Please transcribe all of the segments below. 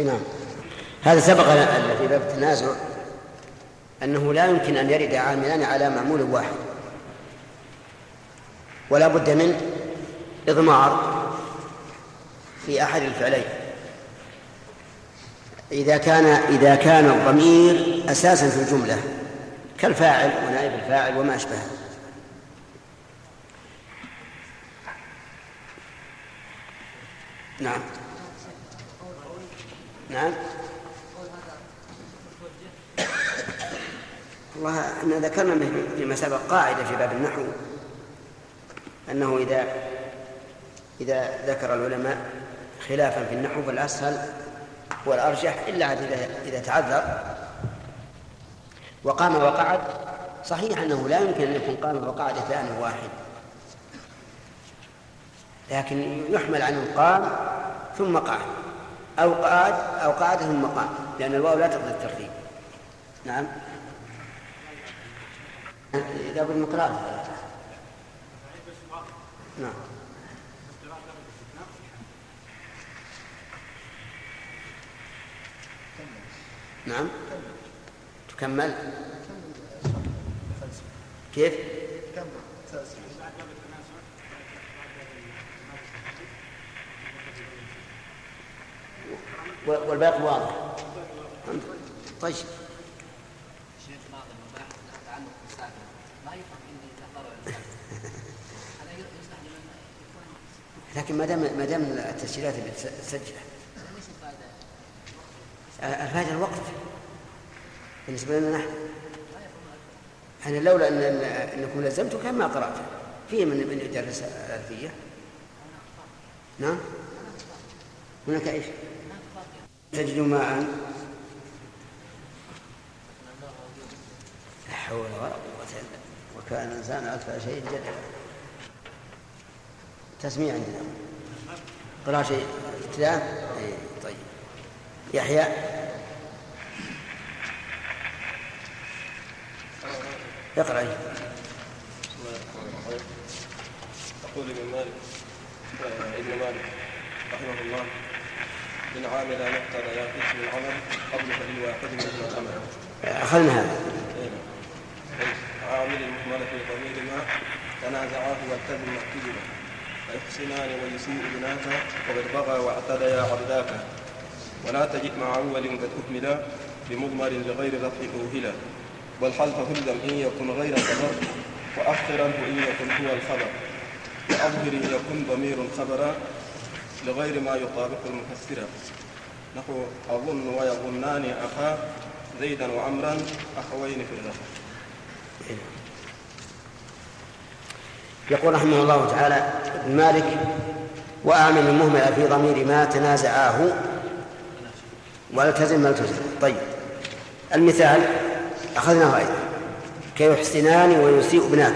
نعم. هذا سبق في باب التنازع أنه لا يمكن أن يرد عاملان على معمول واحد. ولا بد من إضمار في أحد الفعلين. إذا كان إذا كان الضمير أساسا في الجملة كالفاعل ونائب الفاعل وما أشبهه. نعم. نعم. والله إحنا ذكرنا فيما سبق قاعدة في باب النحو أنه إذا إذا ذكر العلماء خلافا في النحو فالأسهل والأرجح إلا إذا تعذر. وقام وقعد. صحيح أنه لا يمكن أن يكون قام وقعد ثاني واحد. لكن يحمل عنه قام ثم قعد. أو قعد أو قعد ثم قام لأن الواو لا تقضي الترتيب. نعم. إذا بالمقرار نعم. نعم. تكمل. كيف؟ والباقي واضح. طيب. لكن ما دام ما دام التسجيلات اللي تسجل الفائدة الوقت. بالنسبة لنا نحن. أنا لولا أن أنكم لزمتم كان ما قرأت. في من من يدرس الألفية؟ نعم. هناك إيش؟ تجد ماء. لا حول ولا قوة إلا وكان الإنسان أكثر شيء جدلا. تسميع عندنا. قراءة شيء. ابتداء؟ إيه، طيب. يحيى؟ اقرأ. يقول ابن مالك ابن مالك رحمه الله. إن عامل نقتل يا اسم العمل قبل فللواحد منهما العمل أخذنا هذا. عامل المهمل في ضمير ما تنازعاه والتزم مكتبه فيحسنان ويسيء بناك وقد بغى واعتديا عبداك. ولا تجد مع أول قد أكمل بمضمر لغير رفع أوهلا. والحلف هلم إن يكن غير خبر وأخرا إن يكن هو الخبر. وأظهر إن يكن ضمير خبرا لغير ما يطابق المفسرة نحو أظن ويظنان أخا زيدا وعمرا أخوين في الرفع يقول رحمه الله تعالى ابن مالك وأعمل المهمل في ضمير ما تنازعاه. والتزم ما التزم. طيب. المثال أخذناه أيضا. كيحسنان ويسيء ابناك؟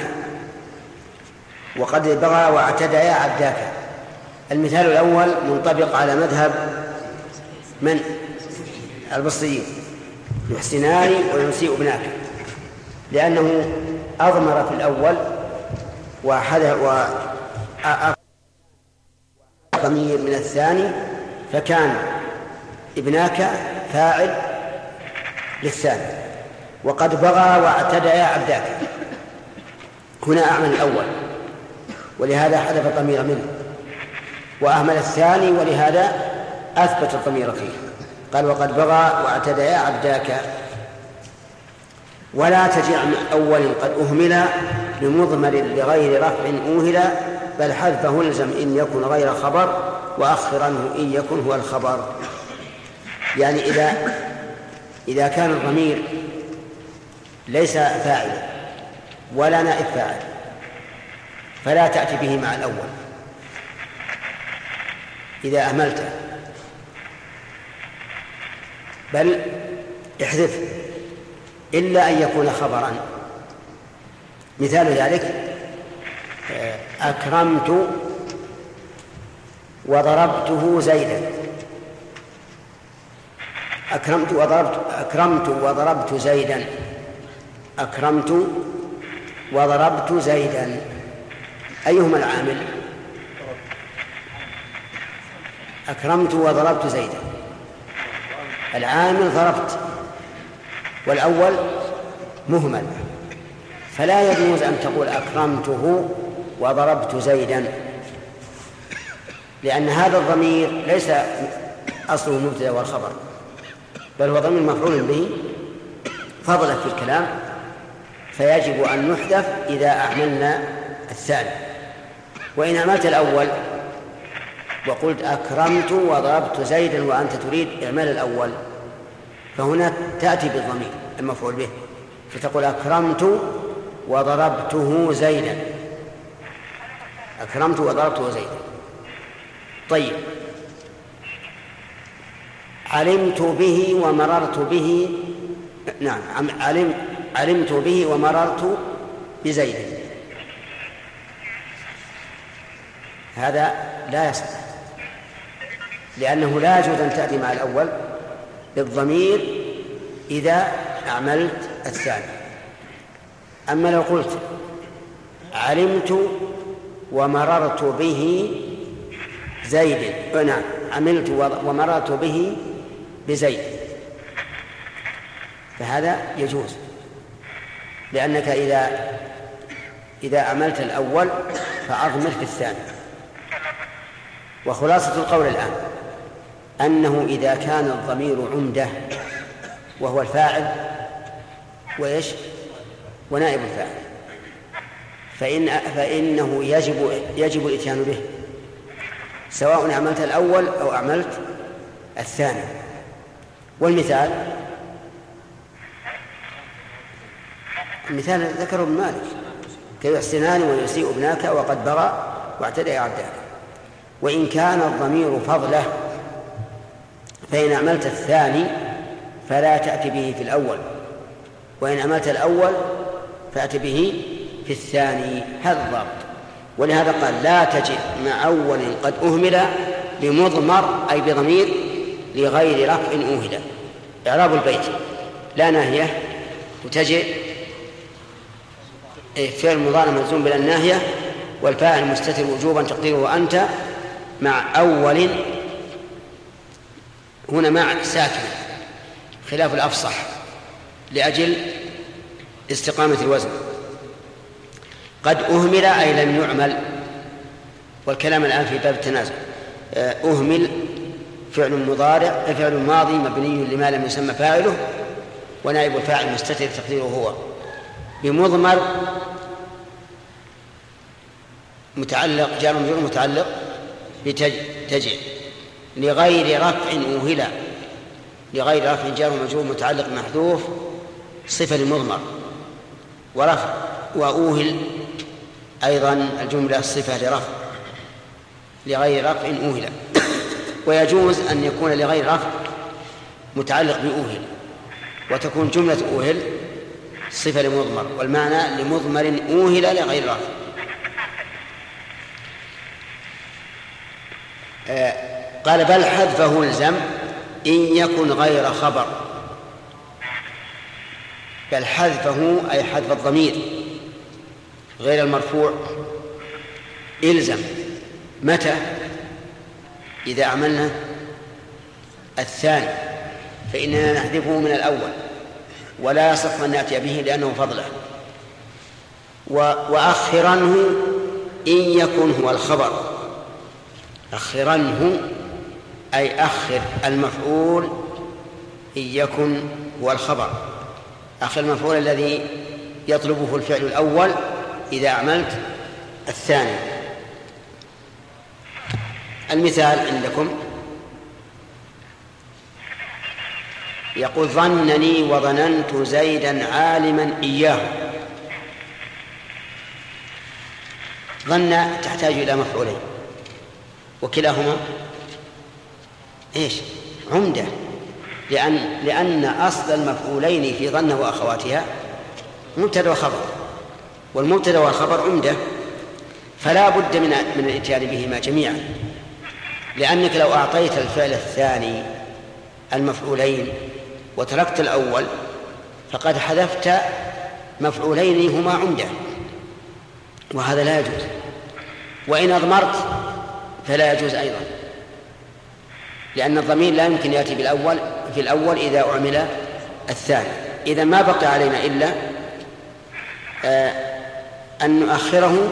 وقد بغى واعتديا عبداك. المثال الأول منطبق على مذهب من؟ البصريين. يحسنان ويسيء ابناك. لأنه أضمر في الأول وحذف و ضمير من الثاني فكان ابناك فاعل للثاني. وقد بغى واعتدى يا عبداك. هنا أعمل الأول. ولهذا حذف الضمير منه. وأهمل الثاني ولهذا أثبت الضمير فيه. قال وقد بغى واعتدى عبداك. ولا تجع من أول قد أهمل بمضمر لغير رفع أوهل بل حذفه الزم إن يكن غير خبر وأخر عنه إن يكن هو الخبر. يعني إذا إذا كان الضمير ليس فاعلا ولا نائب فاعل فلا تأتي به مع الأول. إذا أهملته بل احذفه إلا أن يكون خبرا. مثال ذلك أكرمت وضربته زيدا. أكرمت وضربت أكرمت وضربت زيدا. أكرمت وضربت زيدا. أيهما العامل؟ أكرمت وضربت زيدا. العامل ضربت والأول مهمل. فلا يجوز أن تقول أكرمته وضربت زيدا لأن هذا الضمير ليس أصله المبتدأ والخبر بل هو ضمير مفعول به. فضلا في الكلام فيجب أن نحذف إذا أعملنا الثاني. وإن عملت الأول وقلت أكرمت وضربت زيدا وأنت تريد إعمال الأول. فهنا تأتي بالضمير المفعول به. فتقول أكرمت وضربته زيدا. أكرمت وضربته زيدا. طيب. علمت به ومررت به. نعم علم علمت به ومررت بزيد. هذا لا يصح لأنه لا يجوز أن تأتي مع الأول بالضمير إذا أعملت الثاني. أما لو قلت علمت ومررت به زيد نعم عملت ومررت به بزيد. فهذا يجوز. لأنك إذا إذا عملت الأول فأضمر في الثاني. وخلاصة القول الآن. أنه إذا كان الضمير عمدة وهو الفاعل وإيش؟ ونائب الفاعل. فإن فإنه يجب يجب الإتيان به سواء أعملت الأول أو أعملت الثاني. والمثال؟ المثال ذكره ابن مالك. كي يحسنان ويسيء ابناك وقد بغى واعتدى عبداك وإن كان الضمير فضلة فإن عملت الثاني فلا تأتي به في الأول وإن عملت الأول فأت به في الثاني هذا الضابط. ولهذا قال لا تجد مع أول قد أهمل بمضمر أي بضمير لغير رفع أوهل إعراب البيت لا ناهية وتجد فعل مضارع ملزوم بلا الناهية والفاعل مستتر وجوبا تقديره أنت مع أول هنا مع ساكن خلاف الأفصح لأجل استقامة الوزن. قد أهمل أي لم يعمل والكلام الآن في باب التنازع آه، أهمل فعل مضارع فعل ماضي مبني لما لم يسمى فاعله ونائب الفاعل مستتر تقديره هو. بمضمر متعلق جار مجرور متعلق بتجع لغير رفع أوهلا. لغير رفع جار مجرور متعلق محذوف صفة للمضمر. ورفع وأوهل أيضا الجملة صفة لرفع. لغير رفع أوهل ويجوز أن يكون لغير رفع متعلق بأوهل. وتكون جملة أوهل صفة لمضمر. والمعنى لمضمر أوهل لغير رفع. آه، قال بل حذفه الزم إن يكن غير خبر. بل حذفه أي حذف الضمير غير المرفوع إلزم. متى؟ إذا عملنا الثاني فإننا نحذفه من الأول ولا يصح أن نأتي به لأنه فضله. وأخرنه إن يكن هو الخبر. أخرنه أي أخر المفعول إن يكن هو الخبر. أخر المفعول الذي يطلبه الفعل الأول إذا عملت الثاني. المثال عندكم. يقول ظنني وظننت زيدا عالما إياه. ظن تحتاج إلى مفعولين. وكلاهما إيش؟ عمدة. لأن لأن أصل المفعولين في ظن وأخواتها مبتدأ وخبر. والمبتدأ والخبر عمدة. فلا بد من من الإتيان بهما جميعا. لأنك لو أعطيت الفعل الثاني المفعولين وتركت الأول فقد حذفت مفعولين هما عمدة. وهذا لا يجوز. وإن أضمرت فلا يجوز أيضا. لأن الضمير لا يمكن يأتي بالأول في الأول إذا أعمل الثاني. إذا ما بقي علينا إلا آه، أن نؤخره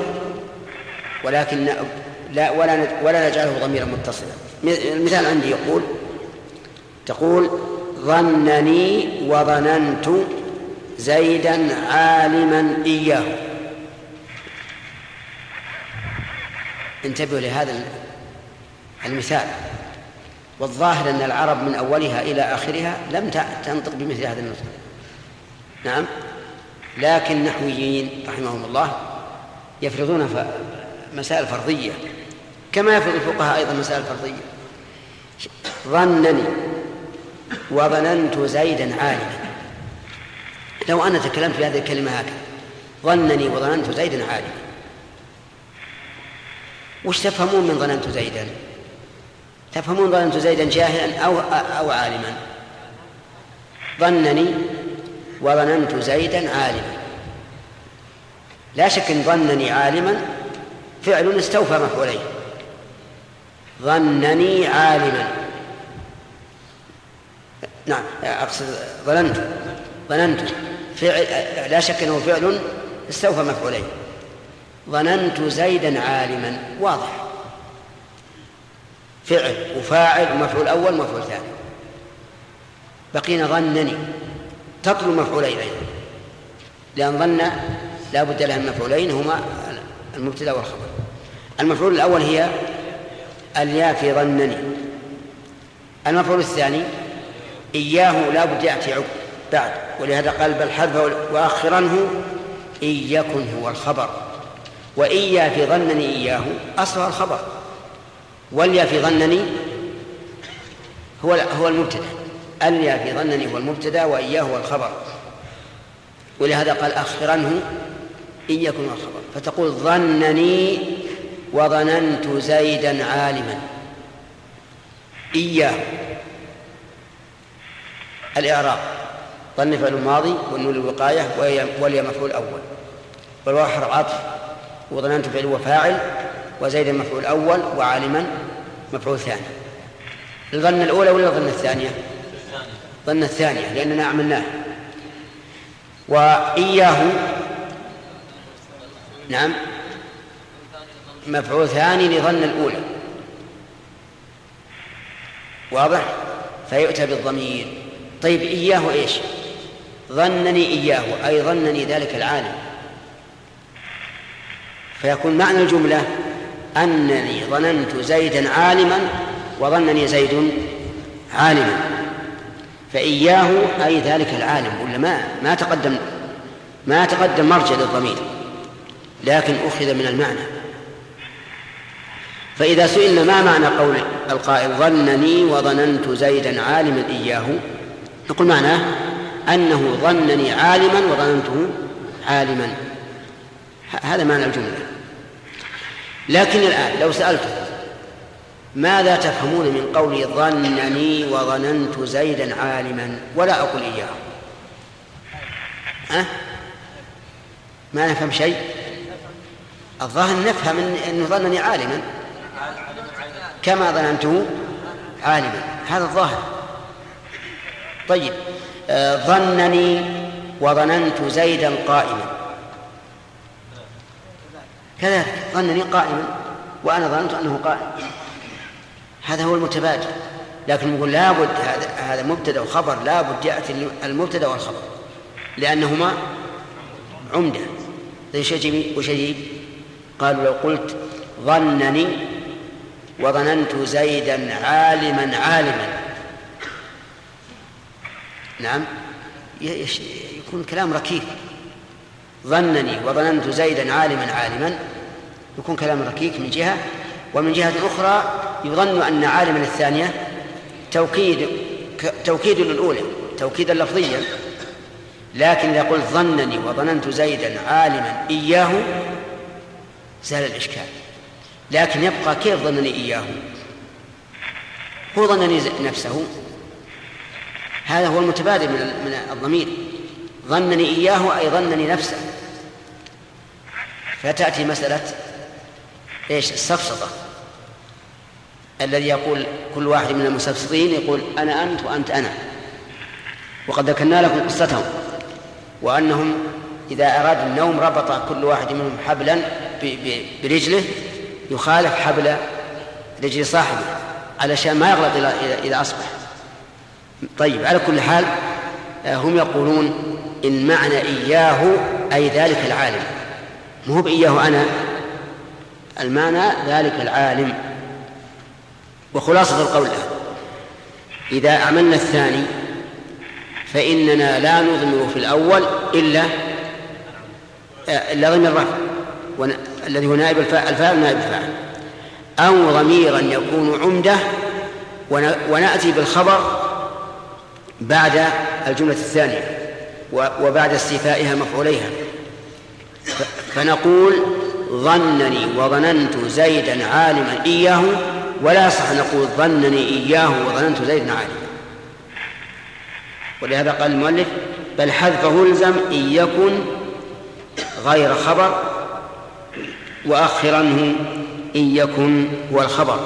ولكن لا ولا ولا نجعله ضميرا متصلا. المثال عندي يقول تقول ظنني وظننت زيدا عالما إياه. انتبهوا لهذا المثال. والظاهر أن العرب من أولها إلى آخرها لم تنطق بمثل هذا النطق. نعم. لكن نحويين رحمهم الله يفرضون مسائل فرضية كما يفرض الفقهاء أيضا مسائل فرضية. ظنني وظننت زيدا عالما. لو أنا تكلمت بهذه الكلمة هكذا ظنني وظننت زيدا عالما. وش تفهمون من ظننت زيدا؟ تفهمون ظننت زيدا جاهلا أو أو عالما؟ ظنني وظننت زيدا عالما. لا شك إن ظنني عالما فعل استوفى مفعولين. ظنني عالما. نعم أقصد ظننت ظننت فعل لا شك إنه فعل استوفى مفعولين. ظننت زيدا عالما واضح. فعل وفاعل ومفعول أول ومفعول ثاني. بقينا ظنني تطلب مفعولين أيضا. لأن ظن لا بد لها من مفعولين هما المبتدا والخبر. المفعول الأول هي الياء في ظنني. المفعول الثاني إياه لا بد يأتي بعد. ولهذا قال بل حذف وأخرنه إن يكن هو الخبر. وإيا في ظنني إياه أصلها الخبر. واليا في ظنني هو هو المبتدأ. اليا في ظنني هو المبتدأ وإياه هو الخبر. ولهذا قال أخرنه إن يكن الخبر. فتقول ظنني وظننت زيدا عالما. إياه. الإعراب. ظن فعل ماضي والنون الوقاية ولي مفعول أول. والواو حرف عطف وظننت فعل وفاعل وزيد مفعول أول وعالما مفعول ثاني. الظن الأولى ولا الظن الثانية؟ ظن الثانية لأننا عملناه وإياه نعم مفعول ثاني لظن الأولى. واضح؟ فيؤتى بالضمير. طيب إياه إيش؟ ظنني إياه أي ظنني ذلك العالم. فيكون معنى الجملة أنني ظننت زيدا عالما وظنني زيد عالما. فإياه أي ذلك العالم ولا ما ما تقدم ما تقدم مرجع للضمير لكن أخذ من المعنى. فإذا سئلنا ما معنى قول القائل ظنني وظننت زيدا عالما إياه نقول معناه أنه ظنني عالما وظننته عالما. هذا معنى الجملة. لكن الآن لو سألته ماذا تفهمون من قولي ظنني وظننت زيدا عالما؟ ولا أقول إياه. أه؟ ما نفهم شيء؟ الظاهر نفهم أنه ظنني عالما. كما ظننته عالما. هذا الظاهر. طيب. آه، ظنني وظننت زيدا قائما. كذلك ظنني قائما وأنا ظننت أنه قائم هذا هو المتبادل. لكن نقول لابد هذا هذا مبتدا وخبر لابد يأتي المبتدا والخبر. لأنهما عمدة. إيش يجيب؟ وش يجيب؟ قالوا لو قلت ظنني وظننت زيدا عالما عالما. نعم؟ يكون كلام ركيك. ظنني وظننت زيدا عالما عالما يكون كلام ركيك من جهة. ومن جهة أخرى يظن أن عالما الثانية توكيد توكيد للأولى توكيدا لفظيا. لكن إذا قلت ظنني وظننت زيدا عالما إياه زال الإشكال. لكن يبقى كيف ظنني إياه؟ هو ظنني نفسه. هذا هو المتبادل من الضمير. ظنني إياه أي ظنني نفسه. فتأتي مسألة إيش؟ السفسطة. الذي يقول كل واحد من المستفسرين يقول أنا أنت وأنت أنا. وقد ذكرنا لكم قصتهم. وأنهم إذا أراد النوم ربط كل واحد منهم حبلا برجله يخالف حبل رجل صاحبه علشان ما يغلط إذا أصبح. طيب على كل حال آه، هم يقولون إن معنى إياه أي ذلك العالم. مو بإياه أنا. المعنى ذلك العالم. وخلاصة القول له إذا أعملنا الثاني فإننا لا نضمر في الأول إلا آه، إلا ضمير الرفع. الذي هو نائب الفاعل نائب الفاعل. أو ضميرا يكون عمدة ونأتي بالخبر بعد الجملة الثانية وبعد استيفائها مفعوليها. فنقول ظنني وظننت زيدا عالما إياه ولا يصح نقول ظنني إياه وظننت زيدا عالما. ولهذا قال المؤلف بل حذفه الزم إن يكن غير خبر وأخرنه إن يكن هو الخبر.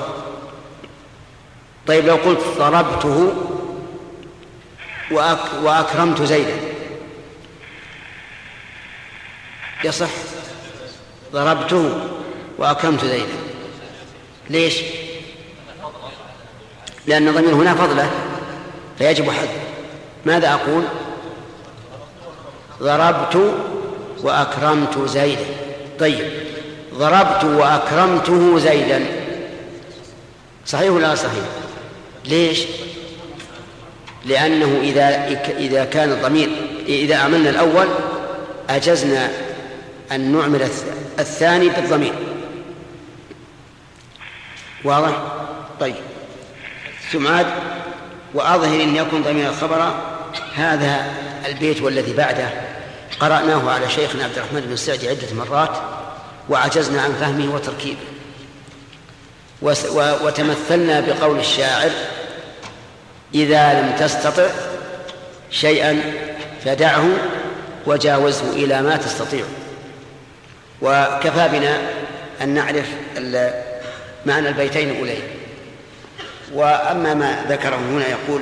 طيب لو قلت ضربته وأك وأكرمت زيدا يصح. ضربته وأكرمت زيدا. ليش؟ لأن الضمير هنا فضلة فيجب حذف. ماذا أقول؟ ضربت وأكرمت زيدا. طيب ضربت وأكرمته زيدا. صحيح ولا صحيح؟ ليش؟ لأنه إذا إذا كان الضمير إذا عملنا الأول أجزنا أن نعمل الثاني بالضمير. واضح؟ طيب. ثم عاد وأظهر إن يكن ضمير الخبر هذا البيت والذي بعده. قرأناه على شيخنا عبد الرحمن بن سعدي عدة مرات وعجزنا عن فهمه وتركيبه. وتمثلنا بقول الشاعر إذا لم تستطع شيئا فدعه وجاوزه إلى ما تستطيع. وكفى بنا أن نعرف معنى البيتين الأولين. وأما ما ذكره هنا يقول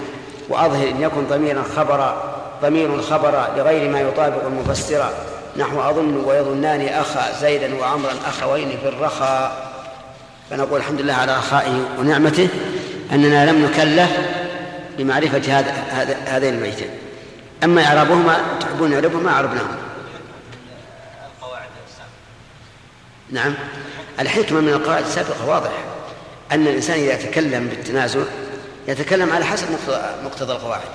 وأظهر إن يكن ضميرا خبر ضمير خبر لغير ما يطابق المفسر. نحو أظن ويظنان أخا زيدا وعمرا أخوين في الرخاء. فنقول الحمد لله على رخائه ونعمته أننا لم نكلف بمعرفة هذا هذين البيتين. أما إعرابهما تحبون إعرابهما أعربناهما نعم. الحكمة من القواعد السابقة واضح. أن الإنسان إذا تكلم بالتنازع يتكلم على حسب مقتضى القواعد.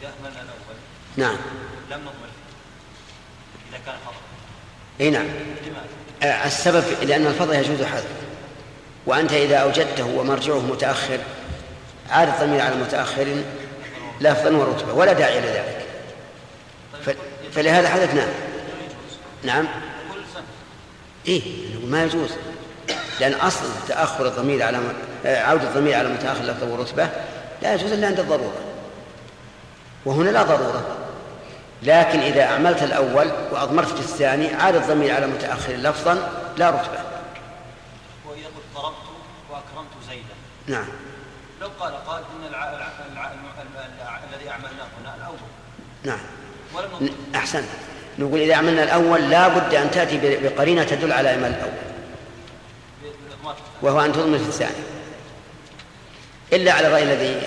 إذا أهملنا الأول. نعم. لم نضمن إذا كان فضل أي نعم. لماذا؟ السبب لأن الفضل يجوز حذف. وأنت إذا أوجدته ومرجعه متأخر عاد الضمير على متأخر لفظا ورتبة ولا داعي لذلك فلهذا حدثنا نعم. إيه ما يجوز. لأن أصل تأخر الضمير على عودة الضمير على متأخر لفظا ورتبة لا يجوز إلا عند الضرورة. وهنا لا ضرورة. لكن إذا أعملت الأول وأضمرت في الثاني عاد الضمير على متأخر لفظا لا رتبة. وإذا ضربت وأكرمت زيدا. نعم. لو قال قال. الع... الذي أعملناه هنا الأول. نعم. ولم احسن نقول إذا عملنا الأول لا بد أن تأتي بقرينة تدل على اعمال الأول. وهو أن تضمن في الثاني. إلا على الرأي الذي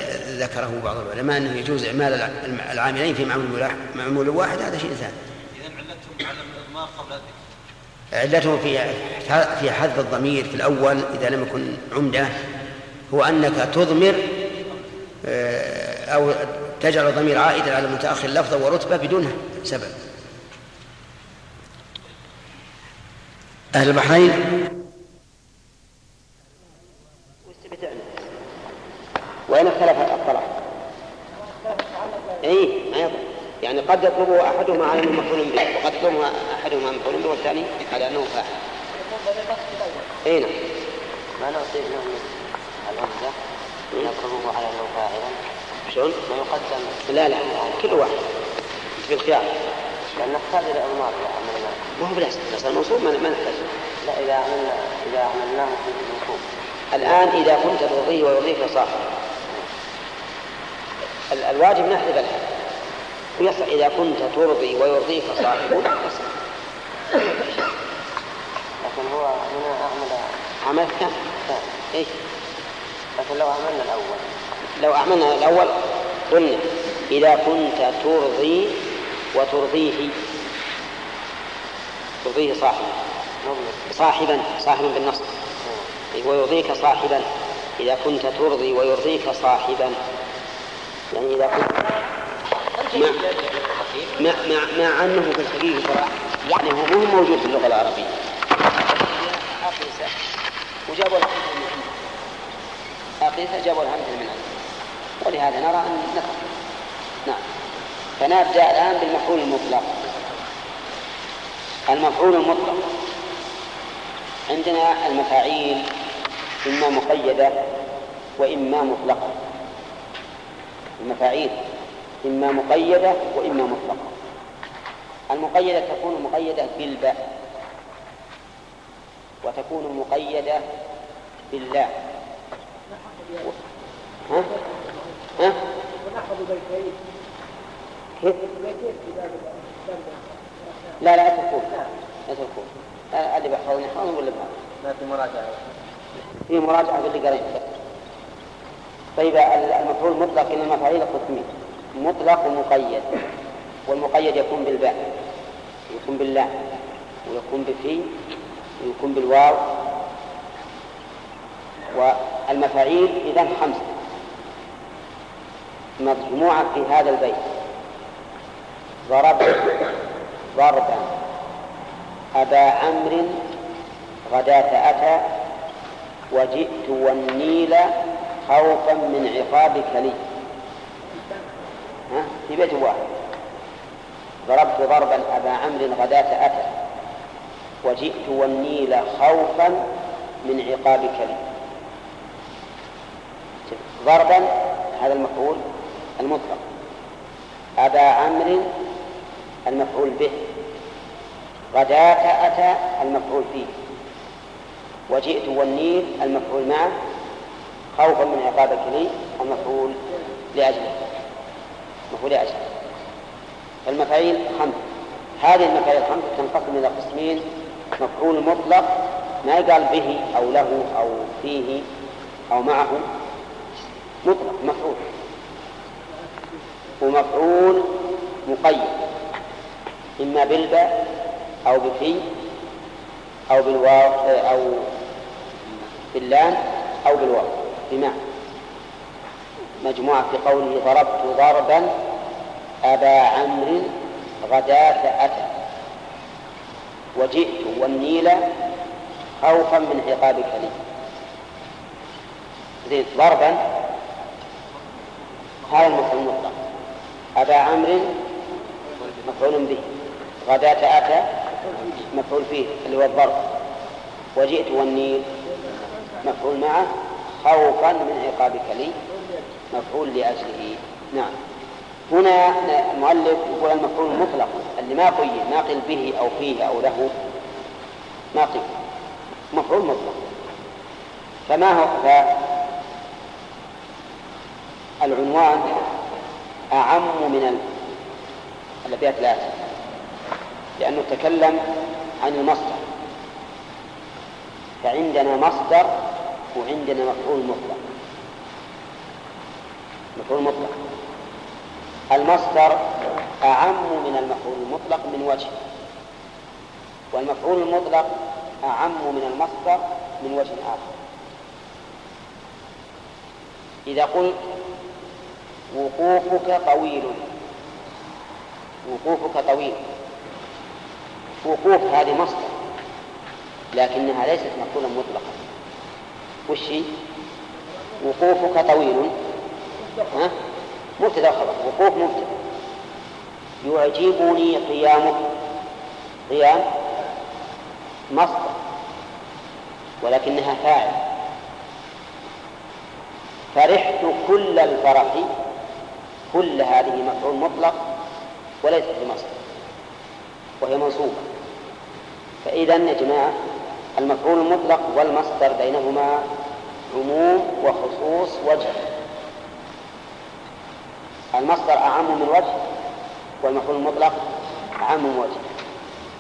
ذكره بعض العلماء أنه يجوز إعمال العاملين في معمول معمول واحد هذا شيء ثاني. إذا علتهم على الاضمار قبل علته في في حذف الضمير في الأول إذا لم يكن عمدة هو أنك تضمر آه، أو تجعل الضمير عائدا على المتأخر لفظا ورتبة بدون سبب أهل البحرين وين اختلف الطلب؟ اي ما يضر يعني قد يطلبه أحدهما على أنه مفعول به وقد يطلبه أحدهما مفعول به والثاني على أنه فاعل. اي نعم. ما نعطي الهمزة يقربه على أنه فاعلا شلون؟ ما يقدم لا لا كل واحد بالخيار لأن نحتاج إلى عملنا ما هو بلاش بس المنصوب ما نحتاج. لا إذا عملنا إذا عملناه في المنصوب الآن إذا كنت ترضيه ويرضيك صاحب الواجب نحذف الحد ويصح إذا كنت ترضي ويرضيك صاحب يصح. لكن هو هنا أعمل. عمل كم؟ إيش؟ لكن لو عملنا الأول. لو أعملنا الأول قلنا إذا كنت ترضي وترضيه. ترضيه صاحبا صاحبا صاحبا بالنص ويرضيك صاحبا. إذا كنت ترضي ويرضيك صاحبا. يعني إذا كنت مع مع مع, مع أنه في الحقيقة. يعني هو مو موجود في اللغة العربية. وجابوا الحمد عنده أقيسة جابوا الحمد عنده ولهذا نرى أن نفهم. نعم. فنبدأ الآن بالمفعول المطلق. المفعول المطلق. عندنا المفاعيل إما مقيدة وإما مطلقة. المفاعيل إما مقيدة وإما مطلقة. المقيدة تكون مقيدة بالباء وتكون مقيدة بالله ها؟ ها؟ كيف؟ لا لا تكون لا تكون اللي بحفظ نحفظ ولا؟ لا في مراجعة. في مراجعة في اللي قريته طيب المفعول المطلق إن المفاعيل قسمين مطلق ومقيد. والمقيد يكون بالباء ويكون بالله ويكون بفي ويكون بالواو. والمفاعيل إذا خمسة. مجموعة في هذا البيت. ضرب. ضربا. أبا عمرو غداة أتى وجئت والنيل خوفا من عقابك لي. ها؟ في بيت واحد. ضربت ضربا أبا عمرو غداة أتى وجئت والنيل خوفا من عقابك لي. ضربا هذا المفعول المطلق. أبا عمرو المفعول به. غداة أتى المفعول فيه. وجئت والنيل المفعول معه. خوفا من عقابك لي المفعول لأجله. مفعول لأجله. فالمفاعيل خمس. هذه المفاعيل الخمس تنقسم إلى قسمين. مفعول مطلق ما يقال به أو له أو فيه أو معه. مطلق مفعول. ومفعول مقيد. إما بالباء أو بفي أو بالواو أو باللام أو بالواو. بمعنى مجموعة في قوله ضربت ضربا أبا عمرو غداة أتى. وجئت والنيل خوفا من عقابك لي زين ضربا. هذا المفعول المطلق أبا عمرو مفعول به. غداة أتى مفعول فيه اللي هو الضرب وجئت والنيل. مفعول معه. خوفا من عقابك لي. مفعول لأجله. نعم. هنا المؤلف يقول المفعول المطلق اللي ما قيد ما قيل به أو فيه أو له ما قيل. مفعول مطلق. فما هو؟ العنوان أعم من الأبيات الآتية. لأنه تكلم عن المصدر. فعندنا مصدر وعندنا مفعول مطلق. مفعول مطلق. المصدر أعم من المفعول المطلق من وجه. والمفعول المطلق أعم من المصدر من وجه آخر. إذا قلت وقوفك طويل. وقوفك طويل. وقوف هذه مصدر. لكنها ليست مفعولا مطلقا وش؟ وقوفك طويل. ها؟ مبتدأ خبر. وقوف مبتدأ. يعجبني قيامك. قيام مصدر. ولكنها فاعل. فرحت كل الفرح كل هذه مفعول مطلق وليست بمصدر. وهي منصوبة. فإذا يا جماعة المفعول المطلق والمصدر بينهما عموم وخصوص وجه. المصدر أعم من وجه والمفعول المطلق أعم من وجه.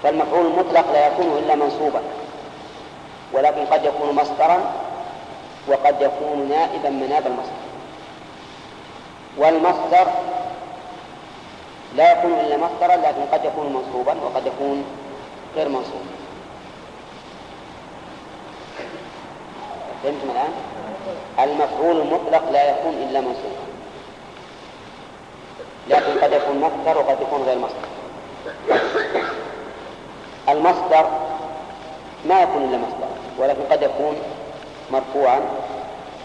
فالمفعول المطلق لا يكون إلا منصوبا ولكن قد يكون مصدرا وقد يكون نائبا مناب المصدر. والمصدر لا يكون إلا مصدرا لكن قد يكون منصوبا وقد يكون غير منصوب. فهمتم الآن؟ المفعول المطلق لا يكون إلا منصوبا لكن قد يكون مصدر وقد يكون غير مصدر. المصدر ما يكون إلا مصدر ولكن قد يكون مرفوعا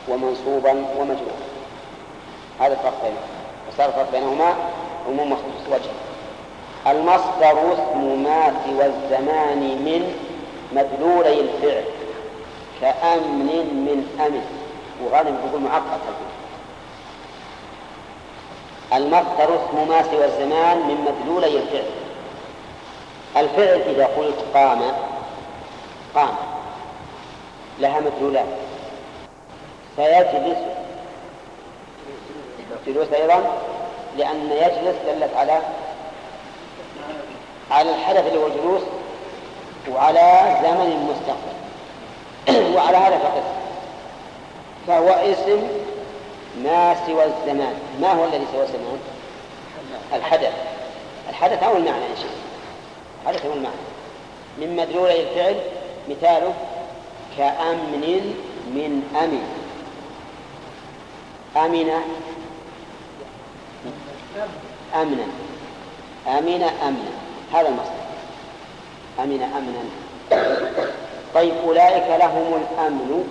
ومنصوبا ومجرورا. هذا الفرق بينهما وصار الفرق بينهما عموم مخصوص وجه. المصدر اسم ما سوى الزمان من مدلولي الفعل. كأمن من أمن. وغالبا يقول معقد المصدر اسم ما سوى الزمان من مدلولي الفعل. الفعل إذا قلت قام قام. لها مدلولات. فيجلس جلوس أيضا. لأن يجلس دلت على على الحدث اللي هو الجلوس وعلى زمن مستقبل. وعلى هذا فقط. فهو اسم ما سوى الزمان. ما هو الذي سوى الزمان؟ الحدث. الحدث أو المعنى إن شئت الحدث أو المعنى. من مدلول الفعل مثاله كأمن من أمن. أمن. أمنا أمن أمنا هذا المصدر. أمن أمنا طيب أولئك لهم الأمن.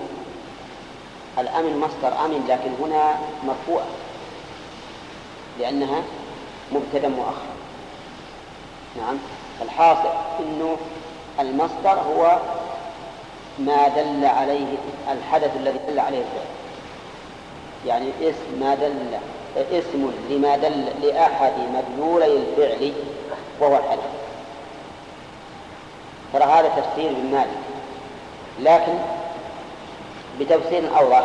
الأمن مصدر أمن لكن هنا مرفوع لأنها مبتدا مؤخر. نعم. الحاصل أنه المصدر هو ما دل عليه الحدث الذي دل عليه الفعل. يعني اسم ما دل اسم لما دل لأحد مدلولي الفعل وهو الحدث. ترى هذا تفسير ابن مالك. لكن بتفسير أوضح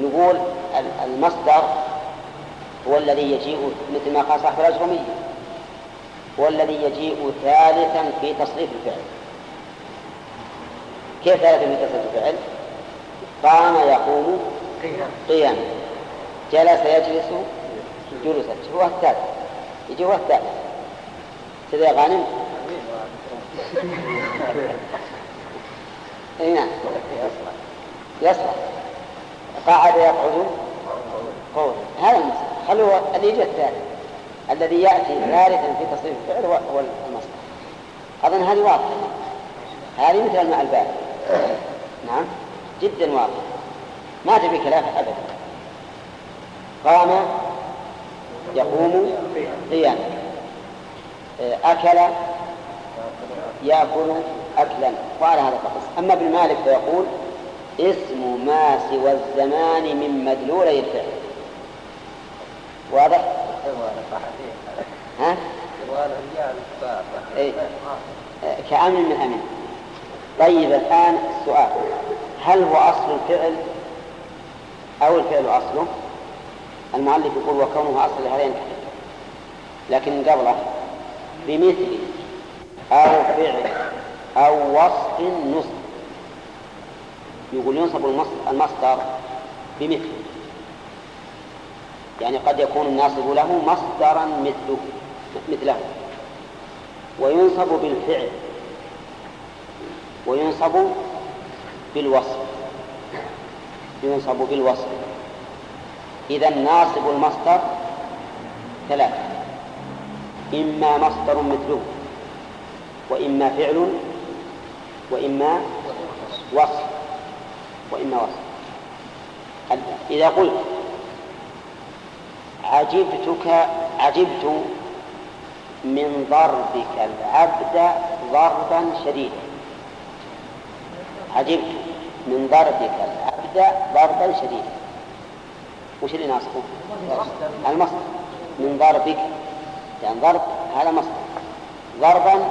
نقول المصدر هو الذي يجيء مثل ما قال صاحب الأجرمية هو الذي يجيء ثالثا في تصريف الفعل. كيف ثالثا في تصريف الفعل؟ قام يقوم قياما. جلس يجلس جلوسا هو الثالث. يجي هو الثالث. كذا يا غانم. اي نعم. يصلح. قاعد يقعد قول. هذا المصدر خلوا اللي يجي الثالث الذي يأتي ثالثا في تصريف الفعل هو المصدر. أظن هذه واضحة. هذه مثل الماء البارد نعم. جدا واضحة. ما تبي كلام ابدا. قام يقوم قياما. أكل يأكل أكلا وعلى هذا فقط أما ابن مالك فيقول اسم ما سوى الزمان من مدلولي الفعل واضح؟ ها؟ إيه؟ كأمن من أمن طيب الآن السؤال هل هو أصل الفعل أو الفعل أصله؟ المؤلف يقول وكونه أصل لهذين لكن قبله بمثل أو فعل أو وصف نصب يقول ينصب المصدر بمثل يعني قد يكون الناصب له مصدرا مثله مثله. وينصب بالفعل. وينصب بالوصف. ينصب بالوصف. إذا ناصب المصدر ثلاثة. إما مصدر مثله وإما فعل وإما وصف. وإما وصف. إذا قلت عجبتك عجبت من ضربك العبد ضربا شديدا. عجبت من ضربك العبد ضربا شديدا. وش اللي ناصبه؟ المصدر. من ضربك. يعني ضرب هذا مصدر. ضربا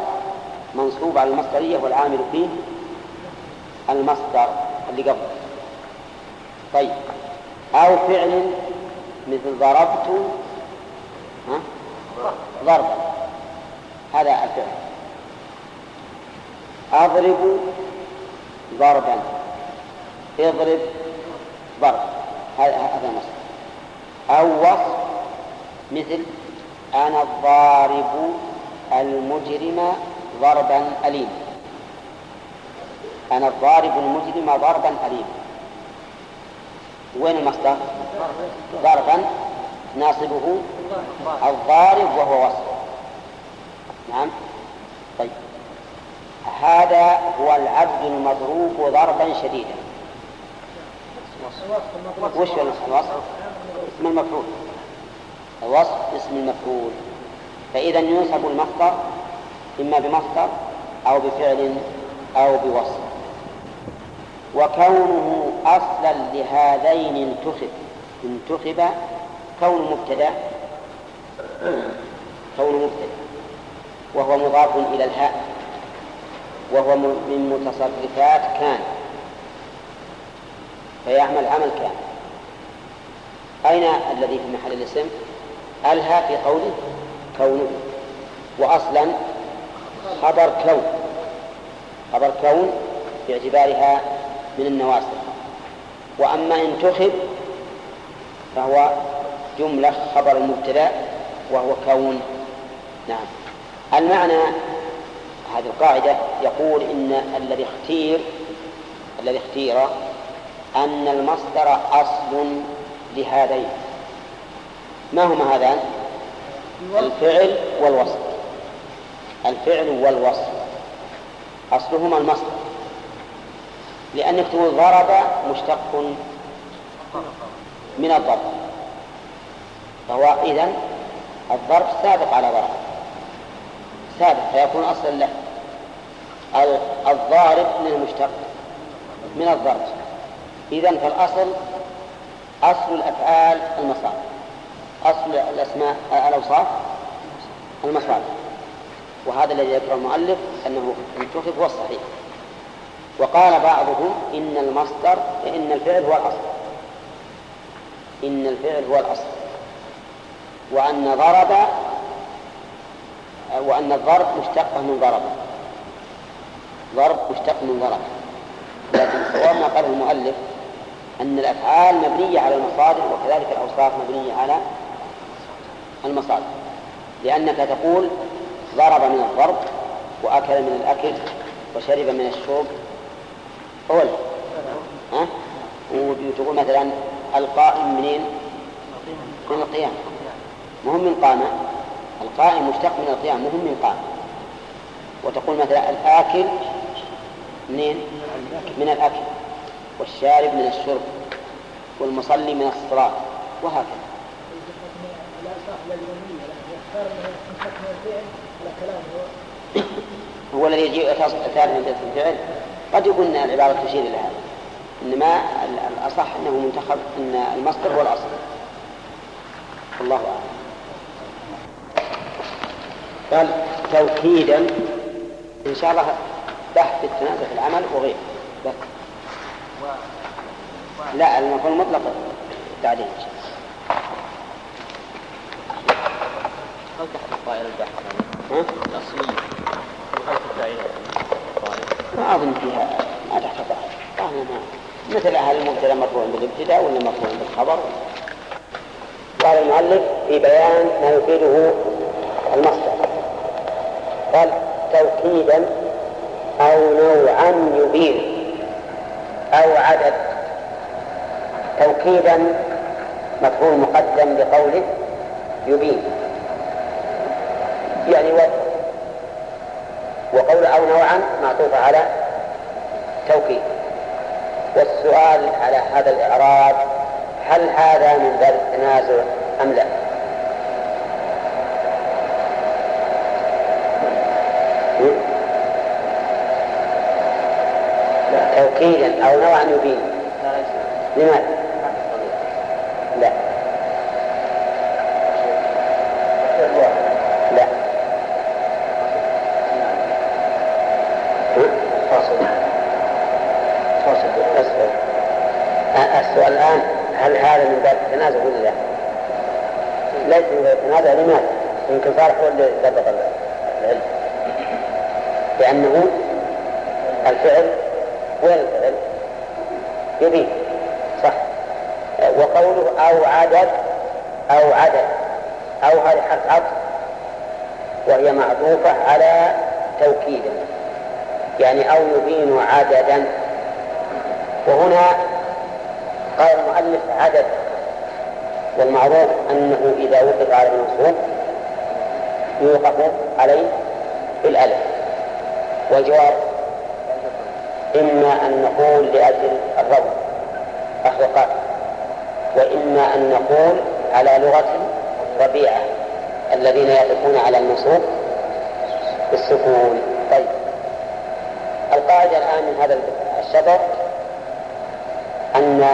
منصوب على المصدرية والعامل فيه المصدر اللي قبل. طيب. أو فعل مثل ضربت؟ ضربا. هذا الفعل. أضرب ضربا. اضرب ضرب هذا هذا مصدر أو وصف مثل أنا الضارب المجرم ضربا أليما. أنا الضارب المجرم ضربا أليما. وين المصدر؟ ضربا ناصبه الضارب وهو وصف نعم. طيب. هذا هو العبد المضروب ضربا شديدا. وش الوصف؟ اسم المفعول. الوصف اسم المفعول. فإذا ينصب المصدر إما بمصدر أو بفعل أو بوصف. وكونه أصلا لهذين انتخب. انتخب كون مبتدأ. كون مبتدأ. وهو مضاف إلى الهاء. وهو من متصرفات كان. فيعمل عمل كان. أين الذي في محل الاسم؟ ألها في قوله كونه. وأصلا خبر كون خبر كون باعتبارها من النواسخ وأما إن تخب فهو جملة خبر المبتدأ وهو كون نعم. المعنى هذه القاعدة يقول إن الذي اختير الذي اختير أن المصدر أصل لهذين. ما هما هذان؟ الفعل والوصف. الفعل والوصف. أصلهما المصدر. لأنك تقول ضرب مشتق من الضرب. فهو إذن الضرب سابق على ضرب. سابق فيكون أصلا له. الضارب من المشتق من الضرب. إذن فالأصل أصل الأفعال المصادر. أصل الأسماء الأوصاف المصادر. وهذا الذي ذكره المؤلف أنه انتخب هو الصحيح. وقال بعضهم إن المصدر إن الفعل هو الأصل. إن الفعل هو الأصل. وأن ضرب وأن الضرب مشتق من ضرب. ضرب مشتق من ضرب. لكن الصواب ما قاله المؤلف أن الأفعال مبنية على المصادر وكذلك الأوصاف مبنية على المصادر. لأنك تقول ضرب من الضرب وأكل من الأكل وشرب من الشرب أول ها؟ وتقول مثلا القائم منين؟ من القيام. مهم من قام القائم مشتق من القيام مهم من قام وتقول مثلا الآكل منين؟ من الأكل. والشارب من الشرب. والمصلي من الصلاة وهكذا. هو الذي يجيء من الفعل. قد يكون العبارة تشير إلى هذا. إنما الأصح أنه منتخب أن المصدر هو الأصل. والله أعلم. قال توكيدا. إن شاء الله بحث التنازع في العمل وغيره. بس. لا المفعول المطلق بعدين إن شاء هل الأصلية الداعية ما أظن فيها. ما تحت ما. مثل أهل المبتدأ مرفوع بالابتداء ولا مرفوع بالخبر؟ قال المؤلف في بيان ما يفيده المصدر. قال توكيدا أو نوعا يبين أو عدد. توكيدا مفعول مقدم بقوله يبين. يعني و وقول أو نوعا معطوف على توكيد والسؤال على هذا الإعراب هل هذا من باب التنازع أم لا؟ توكيدا أو نوعا يبين لماذا؟ لا لا فاصل فاصل السؤال الآن ليس يتنازع لماذا؟ صالح هو اللي ضبط العلم. لأنه الفعل وين الفعل؟ يبين. صح. وقوله أو عدد أو عدد. أو هذه حرف عطف. وهي معطوفة على توكيد. يعني أو يبين عددا. وهنا قال المؤلف عدد. والمعروف أنه إذا وقف على المنصوب يوقف عليه بالألف. والجواب إما أن نقول لأجل الروض أخذ وإما أن نقول على لغة ربيعة الذين يقفون على المنصوب بالسكون. طيب. القاعدة الآن من هذا الشطر أن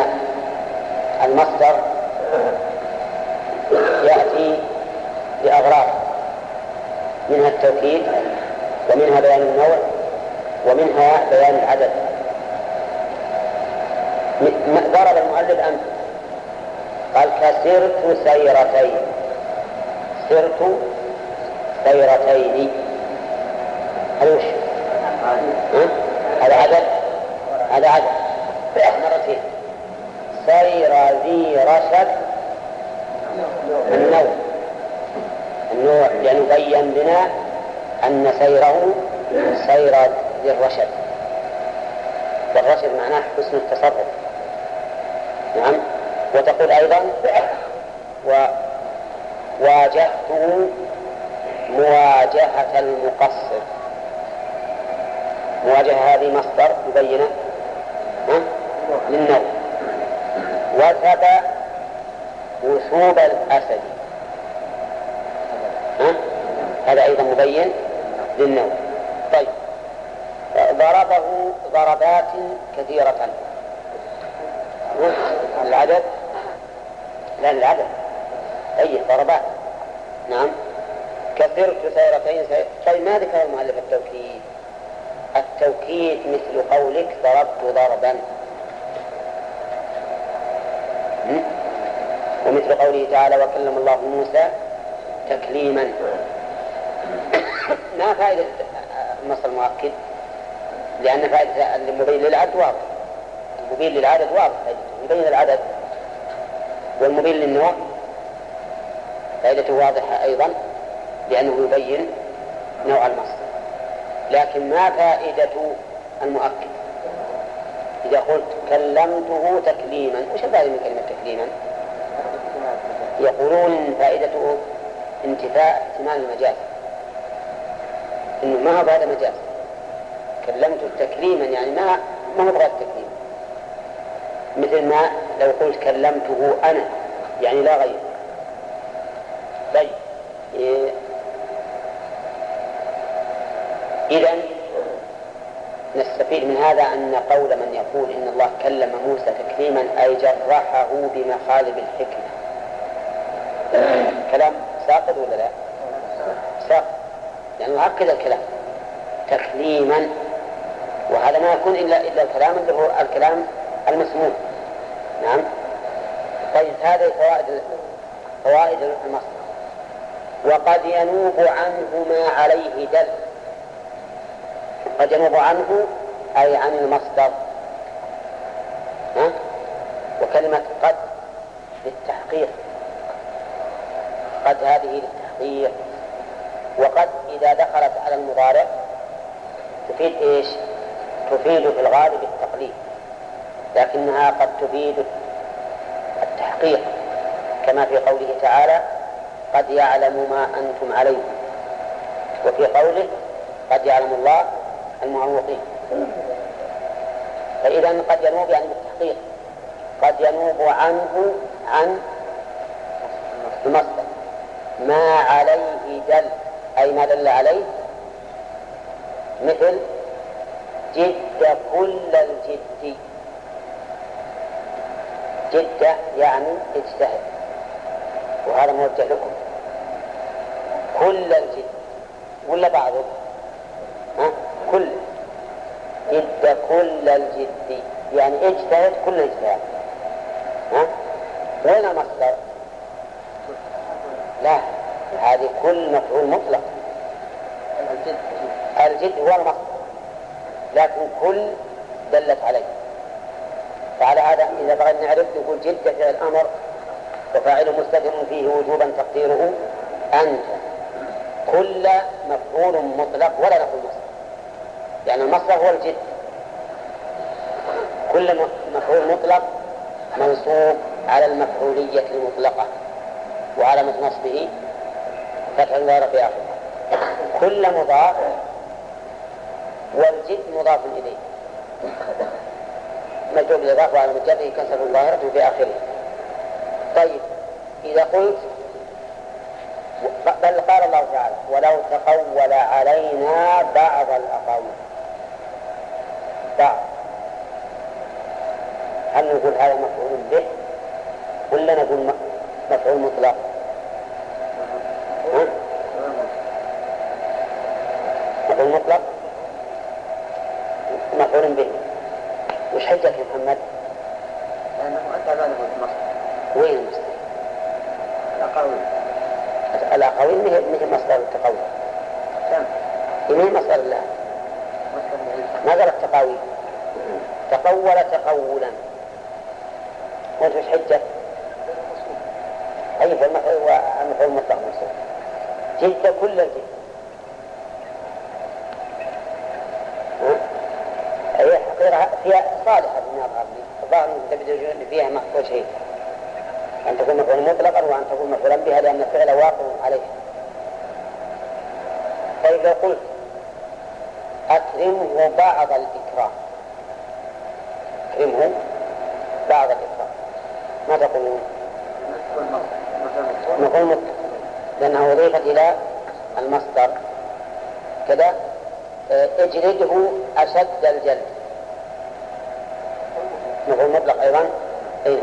المصدر يأتي لأغراض. منها التوكيد ومنها بيان النوع ومنها بيان العدد. ضرب المؤلف أمثلة. قال كسرت سيرتين. سرت سيرتين. هذا وش؟ هذا عدد؟ هذا عدد. مرتين. سير ذي رشد النوع النوع لنبين لنا أن سيره سير ذي الرشد والرشد معناه حسن التصرف. نعم. وتقول أيضا وواجهته مواجهة المقصر. مواجهة هذه مصدر مبينة للنوم. وثب وثوب الأسد؟ هذا أيضا مبين للنوم. طيب. ضربه ضربات كثيرة. العدد؟ لا العدد. أي ضربات. نعم. كثرت سيرتين سير... طيب ما ذكر المؤلف التوكيد؟ التوكيد مثل قولك ضربت ضربا. ومثل قوله تعالى وكلم الله موسى تكليما. ما فائدة النص المؤكد لأن فائدة المبين للعدد واضح. المبين للعدد واضح يبين العدد والمبين للنوع فائدته واضحة أيضا لأنه يبين نوع المصدر. لكن ما فائدة المؤكد؟ إذا قلت كلمته تكليما وش الفائدة من كلمة تكليما؟ يقولون فائدته انتفاء احتمال المجاز. إنه ما هو هذا مجاز كلمته تكليما يعني ما ما هو بغير تكليم مثل ما لو قلت كلمته أنا يعني لا غير. طيب إيه. إذا نستفيد من هذا أن قول من يقول إن الله كلم موسى تكليما أي جرحه بمخالب الحكمة. كلام ساقط ولا لا؟ ساقط يعني هكذا الكلام تكليما وهذا ما يكون إلا إلا الكلام اللي هو الكلام المسموع. نعم. طيب هذه فوائد فوائد المصدر. وقد ينوب عنه ما عليه دل قد ينوب عنه أي عن المصدر. ها؟ وكلمة قد للتحقيق. قد هذه للتحقيق. وقد إذا دخلت على المضارع تفيد إيش؟ تفيد في الغالب التقليد لكنها قد تفيد التحقيق. كما في قوله تعالى قد يعلم ما أنتم عليه وفي قوله قد يعلم الله المعوقين فإذا قد ينوب يعني بالتحقيق قد ينوب عنه عن المصدر. ما عليه دل أي ما دل عليه؟ مثل جد كل الجد. جد يعني اجتهد. وهذا موجه لكم. كل الجد. ولا بعضه ها؟ كل. جد كل الجد. يعني اجتهد كل اجتهاد. ها؟ وين المصدر؟ لا. هذه كل مفعول مطلق. الجد. هو المصدر لكن كل دلت عليه. فعلى هذا إذا بغينا نعرف نقول جد فعل أمر وفاعل مستتر فيه وجوبا تقديره أنت. كل مفعول مطلق ولا نقول مصدر. يعني المصدر هو الجد. كل مفعول مطلق منصوب على المفعولية المطلقة وعلامة نصبه فتح الظاهر في آخره كل مضاف والجد مضاف إليه. مجرور بالإضافة على مجرده كسر ظاهرة في آخره. طيب إذا قلت بل قال الله تعالى ولو تقول علينا بعض الأقاويل بعض. هل نقول هذا مفعول به ولا نقول مفعول مطلق؟ مفعول مطلق مفعول به. وش حجك يا محمد؟ لأنه أتى ذلك المصدر وين المصدر؟ الأقاويل الأقاويل ما هي ما هي مصدر التقوي؟ ما هي مصدر الله؟ مصدر العيد ما قال التقاوي تقول تقولا. وش حجك؟ أي فالمفعول المفعول المطلق منصوب جد كل الجد ها؟ فيها صالحة بما يظهر لي الظاهر أن فيها شيء. أن تكون مفعول مطلقا وأن تكون مفعولا بها لأن الفعل واقع عليه. طيب قلت أكرمه بعض الإكرام. أكرمه بعض الإكرام. ما تقولون؟ مفعول مطلق. لأنه أضيفت إلى المصدر. كذا اجلده أشد الجلد. مفعول مطلق أيضا؟ إيه.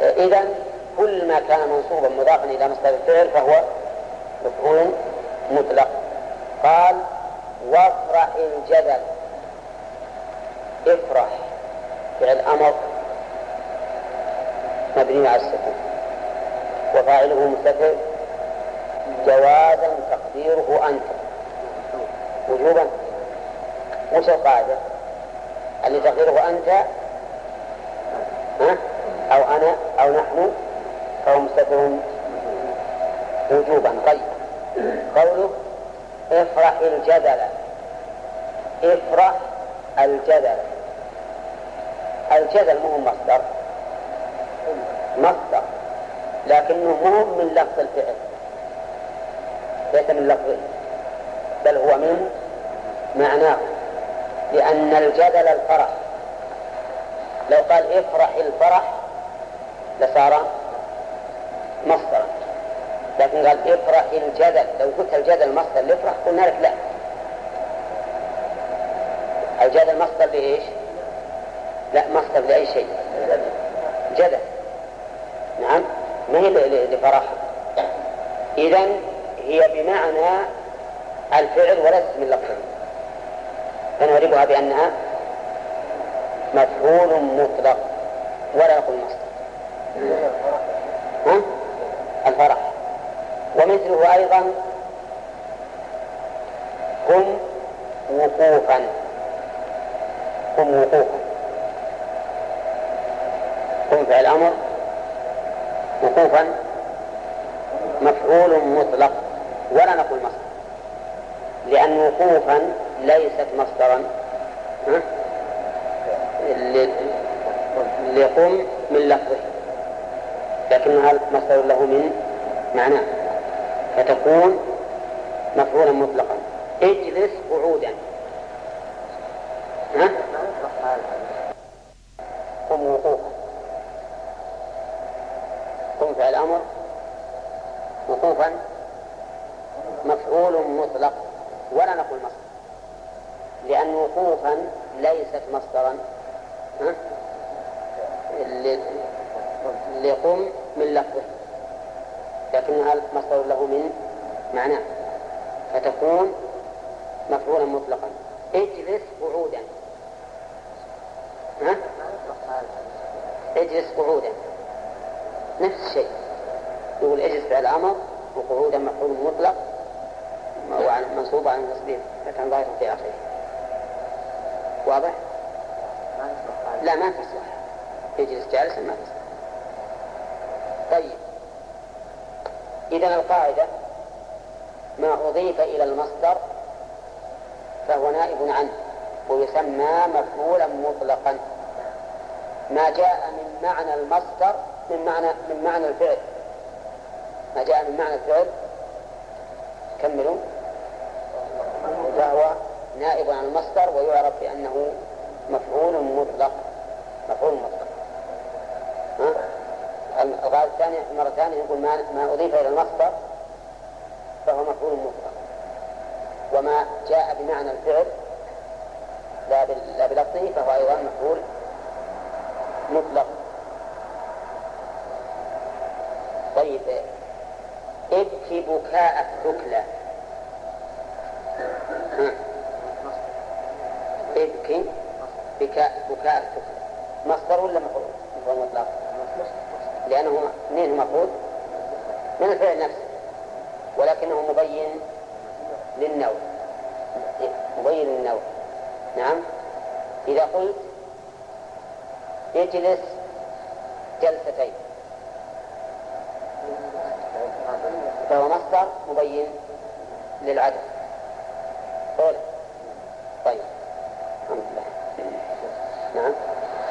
إذا كل ما كان منصوبا مضافا إلى مصدر الفعل فهو مفعول مطلق. قال وافرح الجدل. افرح. فعل أمر مبني على السكون. وفاعله مستتر. جوازا تقديره أنت. وجوبا. وش القاعدة؟ اللي تقديره أنت؟ أو أنا أو نحن فهو مستتر وجوبا. طيب. قوله افرح الجدل. افرح الجدل. الجدل مو مصدر. مصدر. لكنه مو من لفظ الفعل. ليس من لفظه بل هو من معناه. لأن الجدل الفرح. لو قال افرح الفرح لصار مصدرا. لكن قال افرح الجدل لو قلت الجدل مصدر لافرح قلنا لك لا. الجدل مصدر لإيش؟ لا مصدر لأي شيء. جدل. نعم ما هي لفرح؟ إذا هي بمعنى الفعل وليست من لفظه فنعرفها بأنها مفعول مطلق ولا نقول مصدر؟ الفرح. ومثله أيضا قم وقوفا. قم وقوفا. قم فعل أمر. وقوفا مفعول مطلق. ولا نقول مصدر. لأن وقوفا ليست مصدرا. لقم من لفظه. لكنها مصدر له من معناه فتكون مفعولا مطلقا. اجلس قعودا. ها؟ قم وقوفا قم فعل أمر. وقوفا مفعول مطلق. ولا نقول مصدر. لأن وقوفا ليست مصدرا. ها؟ لقم من لفظه. لكنها مصدر له من معناه فتكون مفعولا مطلقا. اجلس قعودا. ها؟ اجلس قعودا. نفس الشيء. يقول اجلس فعل أمر وقعودا مفعول مطلق منصوب عن تصديق فتح ظاهر في آخره. واضح؟ لا ما تصلح يجلس جالسا ما تصلح طيب إذا القاعدة ما أضيف إلى المصدر فهو نائب عنه ويسمى مفعولا مطلقا. ما جاء من معنى المصدر من معنى من معنى الفعل. ما جاء من معنى الفعل؟ كملوا. فهو نائب عن المصدر ويعرف بأنه مفعول مطلق. مفعول مطلق. الغاية الثانية مرة ثانية يقول ما, ما أضيف إلى المصدر فهو مفعول مطلق وما جاء بمعنى الفعل لا لا بلفظه فهو أيضا مفعول مطلق. طيب ابكي بكاء الثكلى ابكي بكاء بكاء الثكلى مصدر ولا مفعول؟ مطلق. لأنه منين مفعول؟ من الفعل نفسه ولكنه مبين للنوع. مبين للنوع. نعم. إذا قلت اجلس جلستين. فهو مصدر مبين للعدد قول طيب الحمد لله نعم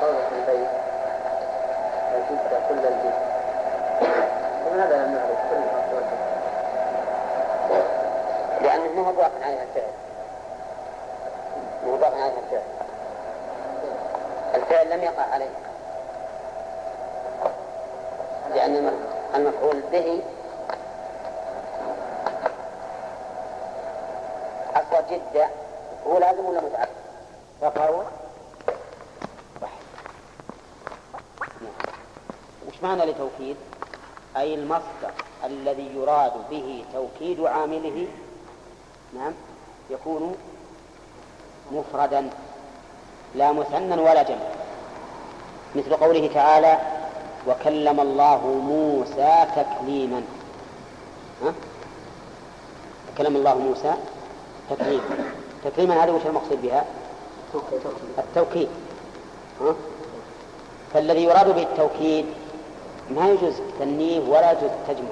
قولك البيت وجدت كل البيت لماذا لم نعرف كل ما لأنه ما هو ضاف عليها الفعل ما هو ضاف عليها الفعل الفعل لم يقع عليه لأن المفعول به أصل جدة هو لازم ولا متعب فهو معنى لتوكيد أي المصدر الذي يراد به توكيد عامله نعم يكون مفردا لا مثنى ولا جمع مثل قوله تعالى وكلم الله موسى تكليما ها؟ كلم الله موسى تكليما تكليما هذه وش المقصود بها؟ التوكيد ها؟ فالذي يراد به التوكيد ما يجوز تنيه ولا يجوز تجمع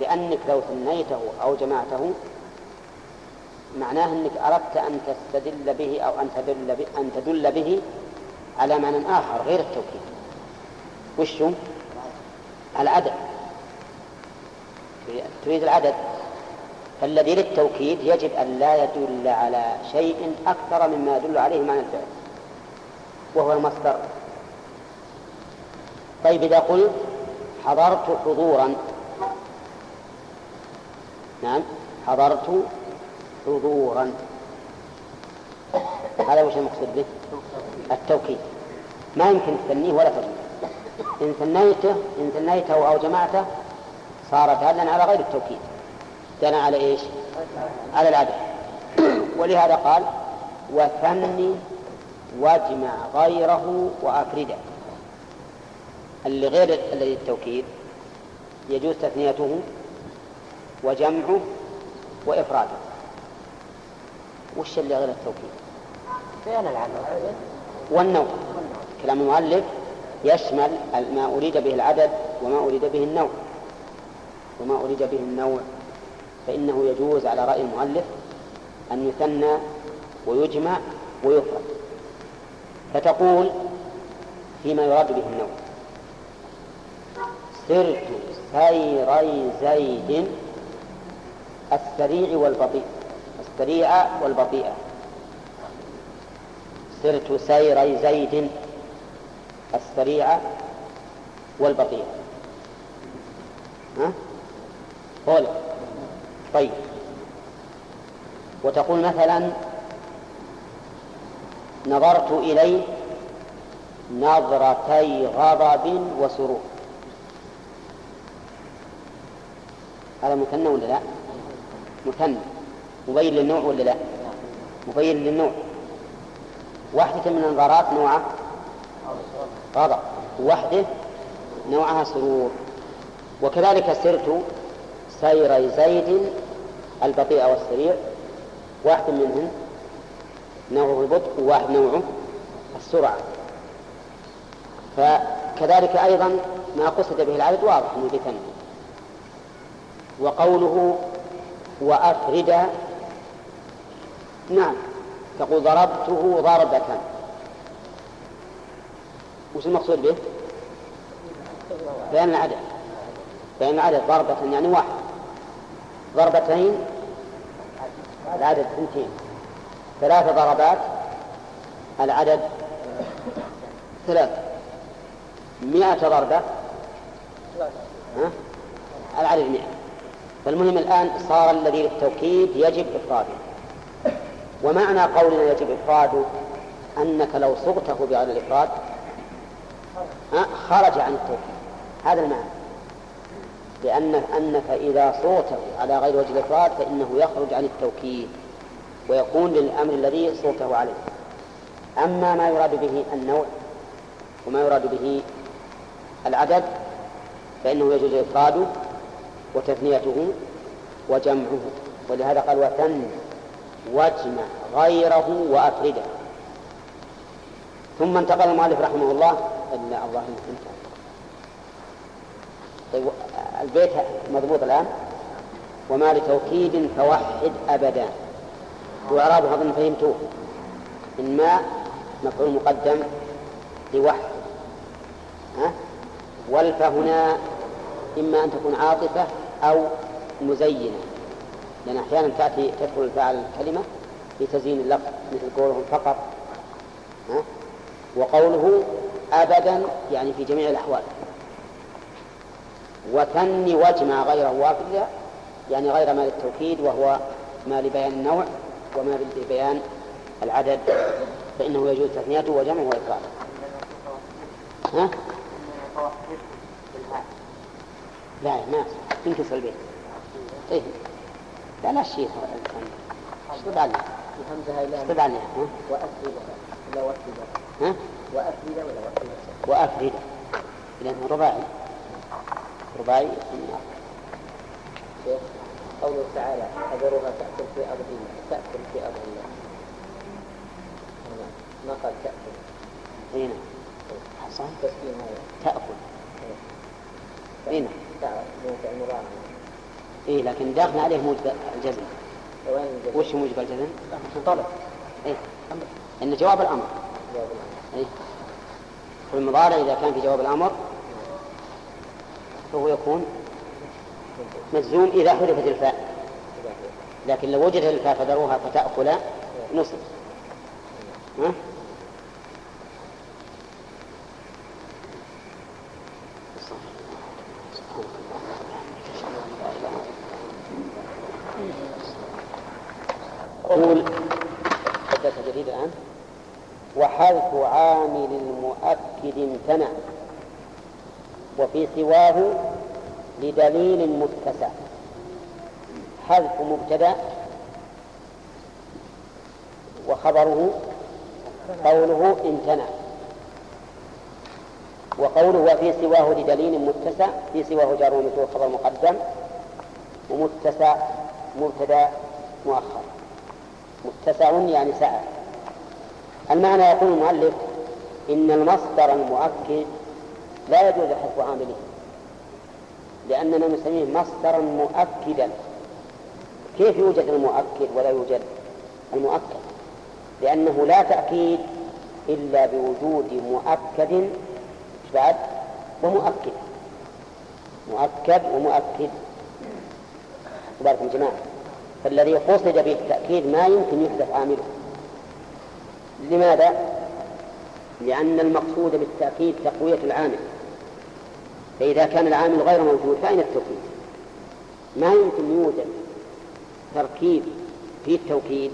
لأنك لو ثنيته أو جمعته معناه أنك أردت أن تستدل به أو أن تدل به, أن تدل به على معنى آخر غير التوكيد. وش العدد. تريد العدد. فالذي للتوكيد يجب أن لا يدل على شيء أكثر مما يدل عليه معنى الفعل. وهو المصدر. طيب إذا قلت حضرت حضورا. نعم حضرت حضورا. هذا وش المقصود به. التوكيد. ما يمكن تثنيه ولا تجمع إن ثنيته إن ثنيته أو جمعته صار دالا على غير التوكيد. دالا على إيش؟ على العدد ولهذا قال وثني واجمع غيره وأفرده. اللي غير الذي التوكيد يجوز تثنيته وجمعه وإفراده. وش اللي غير التوكيد؟ بيان العمل. والنوع كلام المؤلف يشمل ما أريد به العدد وما أريد به النوع. وما أريد به النوع فإنه يجوز على رأي المؤلف أن يثنى ويجمع ويفرد. فتقول فيما يراد به النوع. سرت سيري زيد السريع والبطيء. السريع والبطيئة سرت سيري زيد السريعة والبطيئة ها؟ طيب. وتقول مثلا نظرت إليه نظرتي غضب وسرور. هذا مثنى ولا لا؟ مثنى. مبين للنوع ولا لا؟ مبين للنوع. واحدة من النظرات نوعه غضب. وحده نوعها سرور. وكذلك سرت سير زيد البطيء والسريع. واحد منهم نوعه البطء وواحد نوعه السرعة. فكذلك أيضا ما قصد به العدد واضح أنه بثنى وقوله وأفرد. نعم تقول ضربته ضربة. وش المقصود به؟ بيان العدد. بيان العدد ضربة يعني واحد. ضربتين العدد اثنتين ثلاث ضربات العدد ثلاث مئة ضربة؟ العدد مئة. فالمهم الآن صار الذي للتوكيد يجب إفراده. ومعنى قولنا يجب إفراده أنك لو صغته بغير الإفراد خرج عن التوكيد. هذا المعنى. لأن أنك إذا صوته على غير وجه الإفراد فإنه يخرج عن التوكيد ويكون للأمر الذي صوته عليه. أما ما يراد به النوع وما يراد به العدد فإنه يجوز إفراده وتثنيته وجمعه. ولهذا قال وثن واجمع غيره وأفرده. ثم انتقل المؤلف رحمه الله إلا الله انتهى طيب البيت مضبوط الآن؟ وما لتوكيد فوحد أبدا. وإعرابه أظن فهمتوه. إن ما مفعول مقدم لوحد. ها؟ والف هنا إما أن تكون عاطفة أو مزينة. لأن أحيانا تأتي تدخل الفاعل الكلمة لتزيين اللفظ مثل قولهم فقط ها؟ وقوله أبدا يعني في جميع الأحوال. وثني واجمع غيره وافدا يعني غير ما للتوكيد وهو ما لبيان النوع وما لبيان العدد فإنه يجوز تثنيته وجمعه وإفراده ها؟ لا ما ينكسر البيت. طيب لا لا شيء. اشتد عليه الهمزة هاي اشتد عليه ها؟ وأفرد لا وأفرد ها؟ وأفرد ولا وأفرد وأفرد لأنه رباعي. رباعي. شيخ قوله تعالى حذرها تأكل في أرض الله. تأكل في أرض الله. ما قال تأكل. هنا حصان تسكين هذا. تأكل هنا تعرف موقع مضارع إيه لكن داخل عليه موجب الجزم؟ وش موجب الجزم؟ طلب. إيه. إن جواب الأمر. إيه. والمضارع إذا كان في جواب الأمر فهو يكون مجزوم إذا حذفت الفاء. لكن لو وجدت الفاء فذروها فتأكل نصب ها؟ يقول حدث جديد الآن وحذف عامل المؤكد امتنع وفي سواه لدليل متسع حذف مبتدأ وخبره قوله امتنع. وقوله وفي سواه لدليل متسع في سواه جار ومجرور خبر مقدم. ومتسع مبتدا مؤخر. متسع يعني سعة المعنى يقول المؤلف إن المصدر المؤكد لا يجوز حذف عامله. لأننا نسميه مصدرا مؤكدا. كيف يوجد المؤكد ولا يوجد المؤكد؟ لأنه لا تأكيد إلا بوجود مؤكد. بعد؟ ومؤكد. مؤكد ومؤكد. تبارك الجماعة فالذي قصد به التأكيد ما يمكن يحدث عامله. لماذا؟ لأن المقصود بالتأكيد تقوية العامل. فإذا كان العامل غير موجود فأين التوكيد؟ ما يمكن يوجد تركيب في التوكيد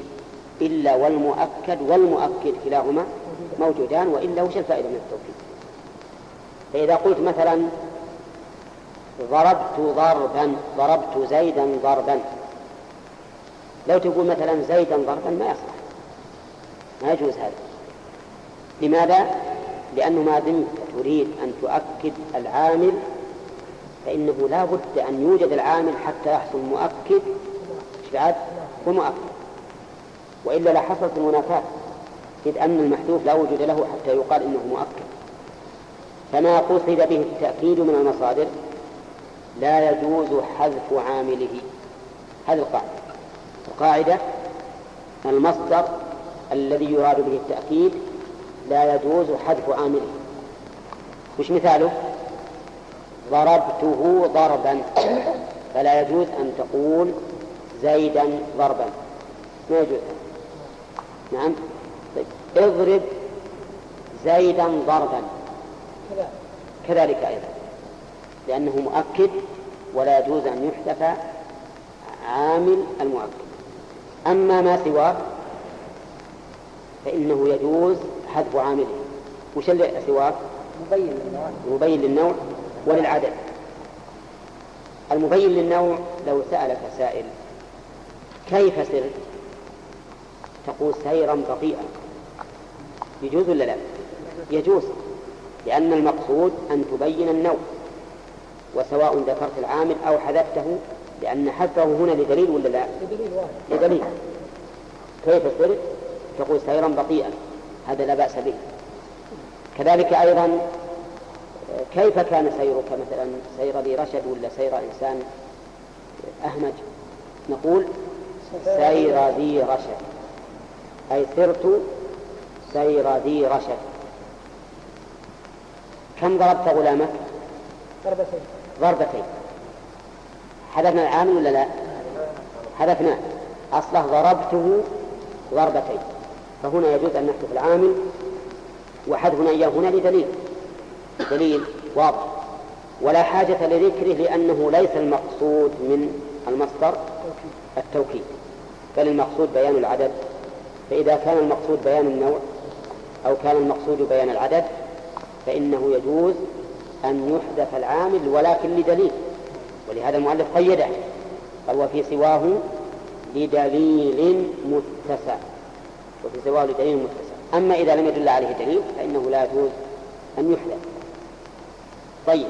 إلا والمؤكد والمؤكد كلاهما موجودان وإلا وش الفائدة من التوكيد؟ فإذا قلت مثلا ضربت ضربا ضربت زيدا ضربا لو تقول مثلا زيدا ضربا ما يصلح ما يجوز هذا لماذا؟ لأنه ما دمت تريد أن تؤكد العامل فإنه لا بد أن يوجد العامل حتى يحصل مؤكد. بعد ومؤكد وإلا لحصلت المنافاة إذ أن المحذوف لا وجود له حتى يقال إنه مؤكد. فما قصد به التأكيد من المصادر لا يجوز حذف عامله. هذه القاعدة. القاعدة المصدر الذي يراد به التأكيد لا يجوز حذف عامله وش مثاله؟ ضربته ضربا. فلا يجوز أن تقول زيدا ضربا. ما يجوز؟ نعم. طيب. اضرب زيدا ضربا. كذلك أيضا. لأنه مؤكد ولا يجوز أن يحذف عامل المؤكد. أما ما سواه فإنه يجوز حذف عامله وش اللي سواه؟ مبين للنوع مبين للنوع وللعدد المبين للنوع لو سألك سائل كيف سرت؟ تقول سيرا بطيئا يجوز ولا لا؟ يجوز لأن المقصود أن تبين النوع وسواء ذكرت العامل أو حذفته لأن حذفه هنا لدليل ولا لا؟ لدليل واحد لدليل كيف سرت؟ تقول سيرا بطيئا هذا لا بأس به. كذلك أيضا كيف كان سيرك مثلا؟ سير ذي رشد ولا سير إنسان أهمج؟ نقول سير ذي رشد. أي سرت سير ذي رشد. كم ضربت غلامك؟ ضربتين. ضربتين. حذفنا العامل ولا لا؟ حذفناه أصله ضربته ضربتين. فهنا يجوز أن نحذف العامل وحذفنا إياه هنا لدليل. دليل واضح. ولا حاجة لذكره لأنه ليس المقصود من المصدر التوكيد بل المقصود بيان العدد. فإذا كان المقصود بيان النوع أو كان المقصود بيان العدد فإنه يجوز أن يحذف العامل ولكن لدليل. ولهذا المؤلف قيده قال وفي سواه لدليل متسع. وفي سواه لدليل متسع أما إذا لم يدل عليه دليل فإنه لا يجوز أن يحذف طيب.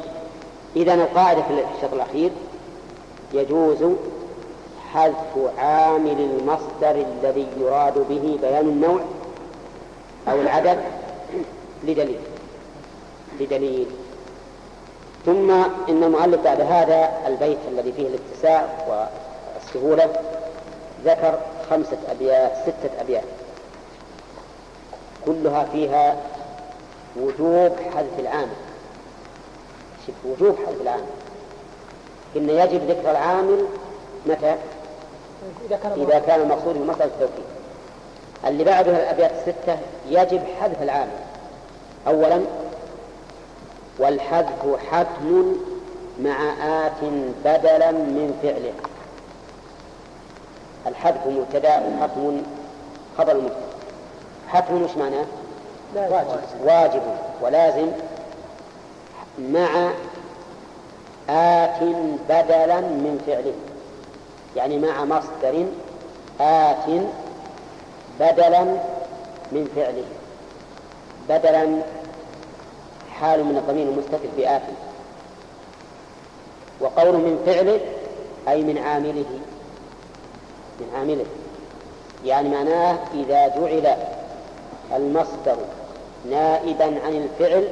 إذا القاعدة في الشرط الأخير يجوز حذف عامل المصدر الذي يراد به بيان النوع أو العدد لدليل. لدليل. ثم إن المؤلف بعد هذا البيت الذي فيه الاتساع والسهولة ذكر خمسة أبيات ستة أبيات. كلها فيها وجوب حذف العامل شوف وجوب حذف العامل إن يجب ذكر العامل متى؟ إذا كان المقصود بمسألة التوكيد. اللي بعدها الأبيات الستة يجب حذف العامل. أولا والحذف حتم مع آت بدلا من فعله. الحذف مبتدأ وحتم خبر مبتدا حتم وش معناه؟ واجب. واجب. ولازم مع آت بدلا من فعله يعني مع مصدر آت بدلا من فعله بدلا حال من الضمير المستتر بآت. وقوله من فعله أي من عامله. من عامله. يعني معناه إذا جعل المصدر نائبا عن الفعل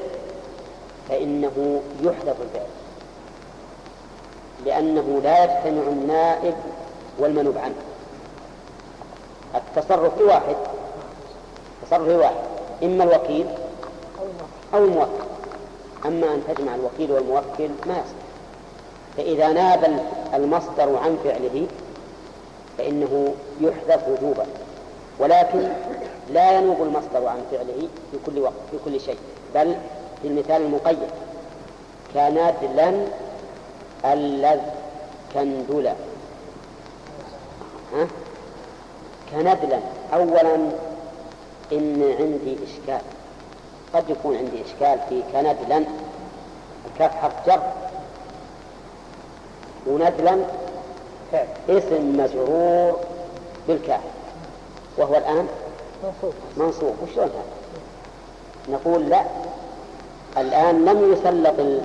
فإنه يحذف الفعل لأنه لا يجتمع النائب والمنوب عنه. التصرف واحد التصرف في واحد إما الوكيل أو الموكل. أما أن تجمع الوكيل والموكل ما يصح. فإذا ناب المصدر عن فعله فإنه يحذف وجوبا. ولكن لا ينوب المصدر عن فعله في كل وقت في كل شيء بل في المثال المقيد. كندلا اللذ كندلا ها؟ كندلا أولا إن عندي إشكال. قد يكون عندي إشكال في كندلا. الكاف حرف جر. وندلا اسم مجرور بالكاف. وهو الآن منصوب. منصوب. وشلون هذا؟ نقول لا. الآن لم يسلط ال-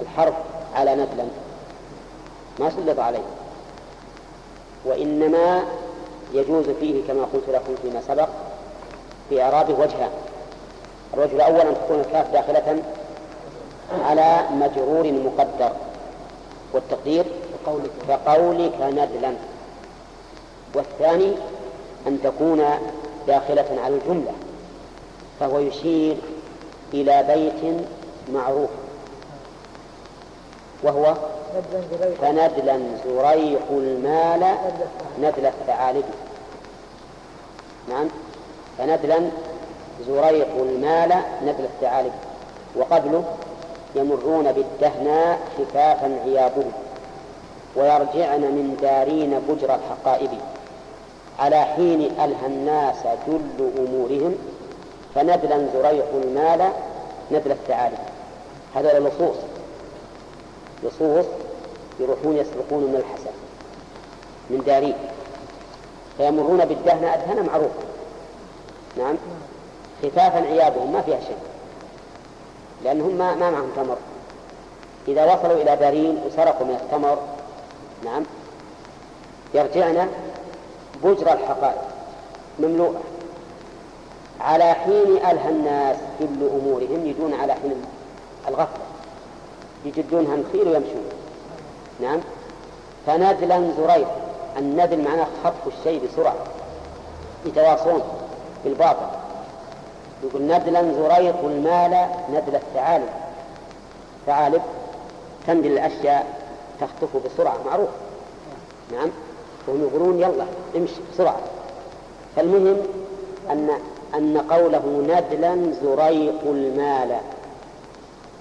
الحرف على ندلا ما سلط عليه. وإنما يجوز فيه كما قلت لكم فيما سبق في إعرابه وجهان الوجه الأول أن تكون الكاف داخلة على مجرور مقدر. والتقدير؟ كقولك, كقولك ندلا والثاني أن تكون داخلة على الجملة فهو يشير إلى بيت معروف. وهو فندلا زريق المال ندل الثعالب. نعم فندلا زريق المال ندل الثعالب. وقبله يمرون بالدهناء خفافا عيابهم ويرجعن من دارين بجر الحقائب. على حين ألهى الناس جل أمورهم فندلا زريق المال ندل الثعالب هذا اللصوص لصوص يروحون يسرقون من الحسن من دارين. فيمرون بالدهن أدهن معروف. نعم؟ خفافا عيابهم ما فيها شيء. لأنهم ما, ما معهم تمر. إذا وصلوا إلى دارين وسرقوا من التمر نعم يرجعن بجر الحقائق مملوءة على حين ألهى الناس كل أمورهم يجون على حين الغفلة. يجدونها الخيل ويمشون. نعم. فنذلا زريق النذل معناه خطف الشيء بسرعة. يتواصون بالباطل. يقول نذلا زريق المال نذل الثعالب. ثعالب تندل الأشياء تخطف بسرعة. معروف. نعم. وهم يقولون يلا امشي بسرعة. فالمهم أن أن قوله ندلا زريق المال.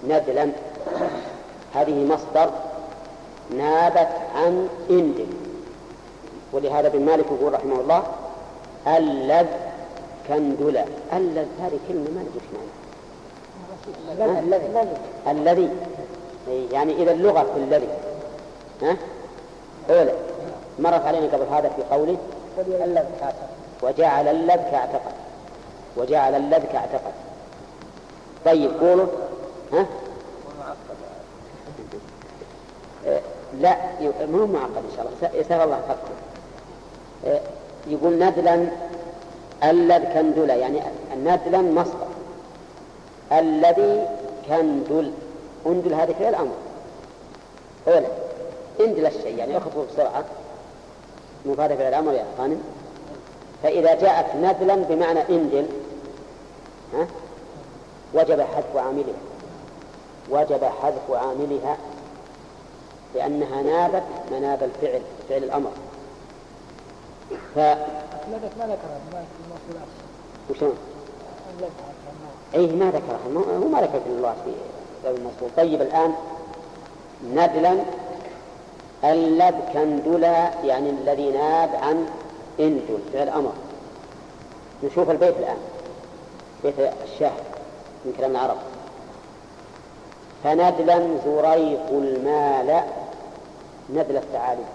ندلا. هذه مصدر نابت عن اندل ولهذا ابن مالك يقول رحمه الله اللذ كندلا. اللذ هذه كلمة ما ندري معناها الذي. الذي. يعني إذا اللغة في الذي. ها؟ أولى مرت علينا قبل هذا في قوله وجعل اللذ كاعتقد وجعل اللذ كاعتقد طيب قولوا. ها؟ لا ما هو معقد إن شاء الله. يسر الله فكر يقول ندلا اللذ كندلا يعني ندلا مصدر. الذي كندل. أندل هذه فعل أمر. اولا اندل الشيء يعني اخذه بسرعة. مفادة فعل الامر يا غانم فإذا جاءت ندلا بمعنى اندل ها وجب حذف عاملها. وجب حذف عاملها لأنها نابت مناب الفعل فعل الأمر. ف ما ذكرها ما الموصولات وشلون؟ أيه ما ذكرها هو ما ذكر في الله في باب الموصول. طيب الآن ندلا اللب كندلا يعني الذي ناب عن اندل فعل أمر. نشوف البيت الآن. بيت الشاهد من كلام العرب. فندلا زريق المال ندل الثعالب.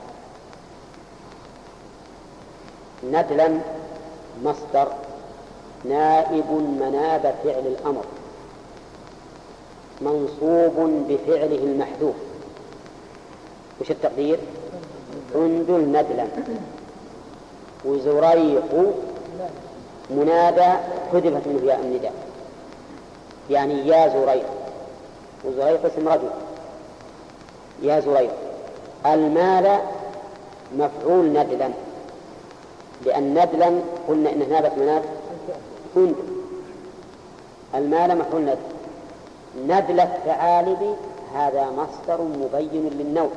ندلا مصدر نائب مناب فعل الأمر. منصوب بفعله المحذوف. وش التقدير؟ اندل ندلا. وزريق منادى حذفت منه ياء النداء. يعني يا زريق. وزريق اسم رجل. يا زريق. المال مفعول ندلا. لأن ندلا قلنا إنه نابت مناب هند المال مفعول ندل. ندل الثعالب هذا مصدر مبين للنوع.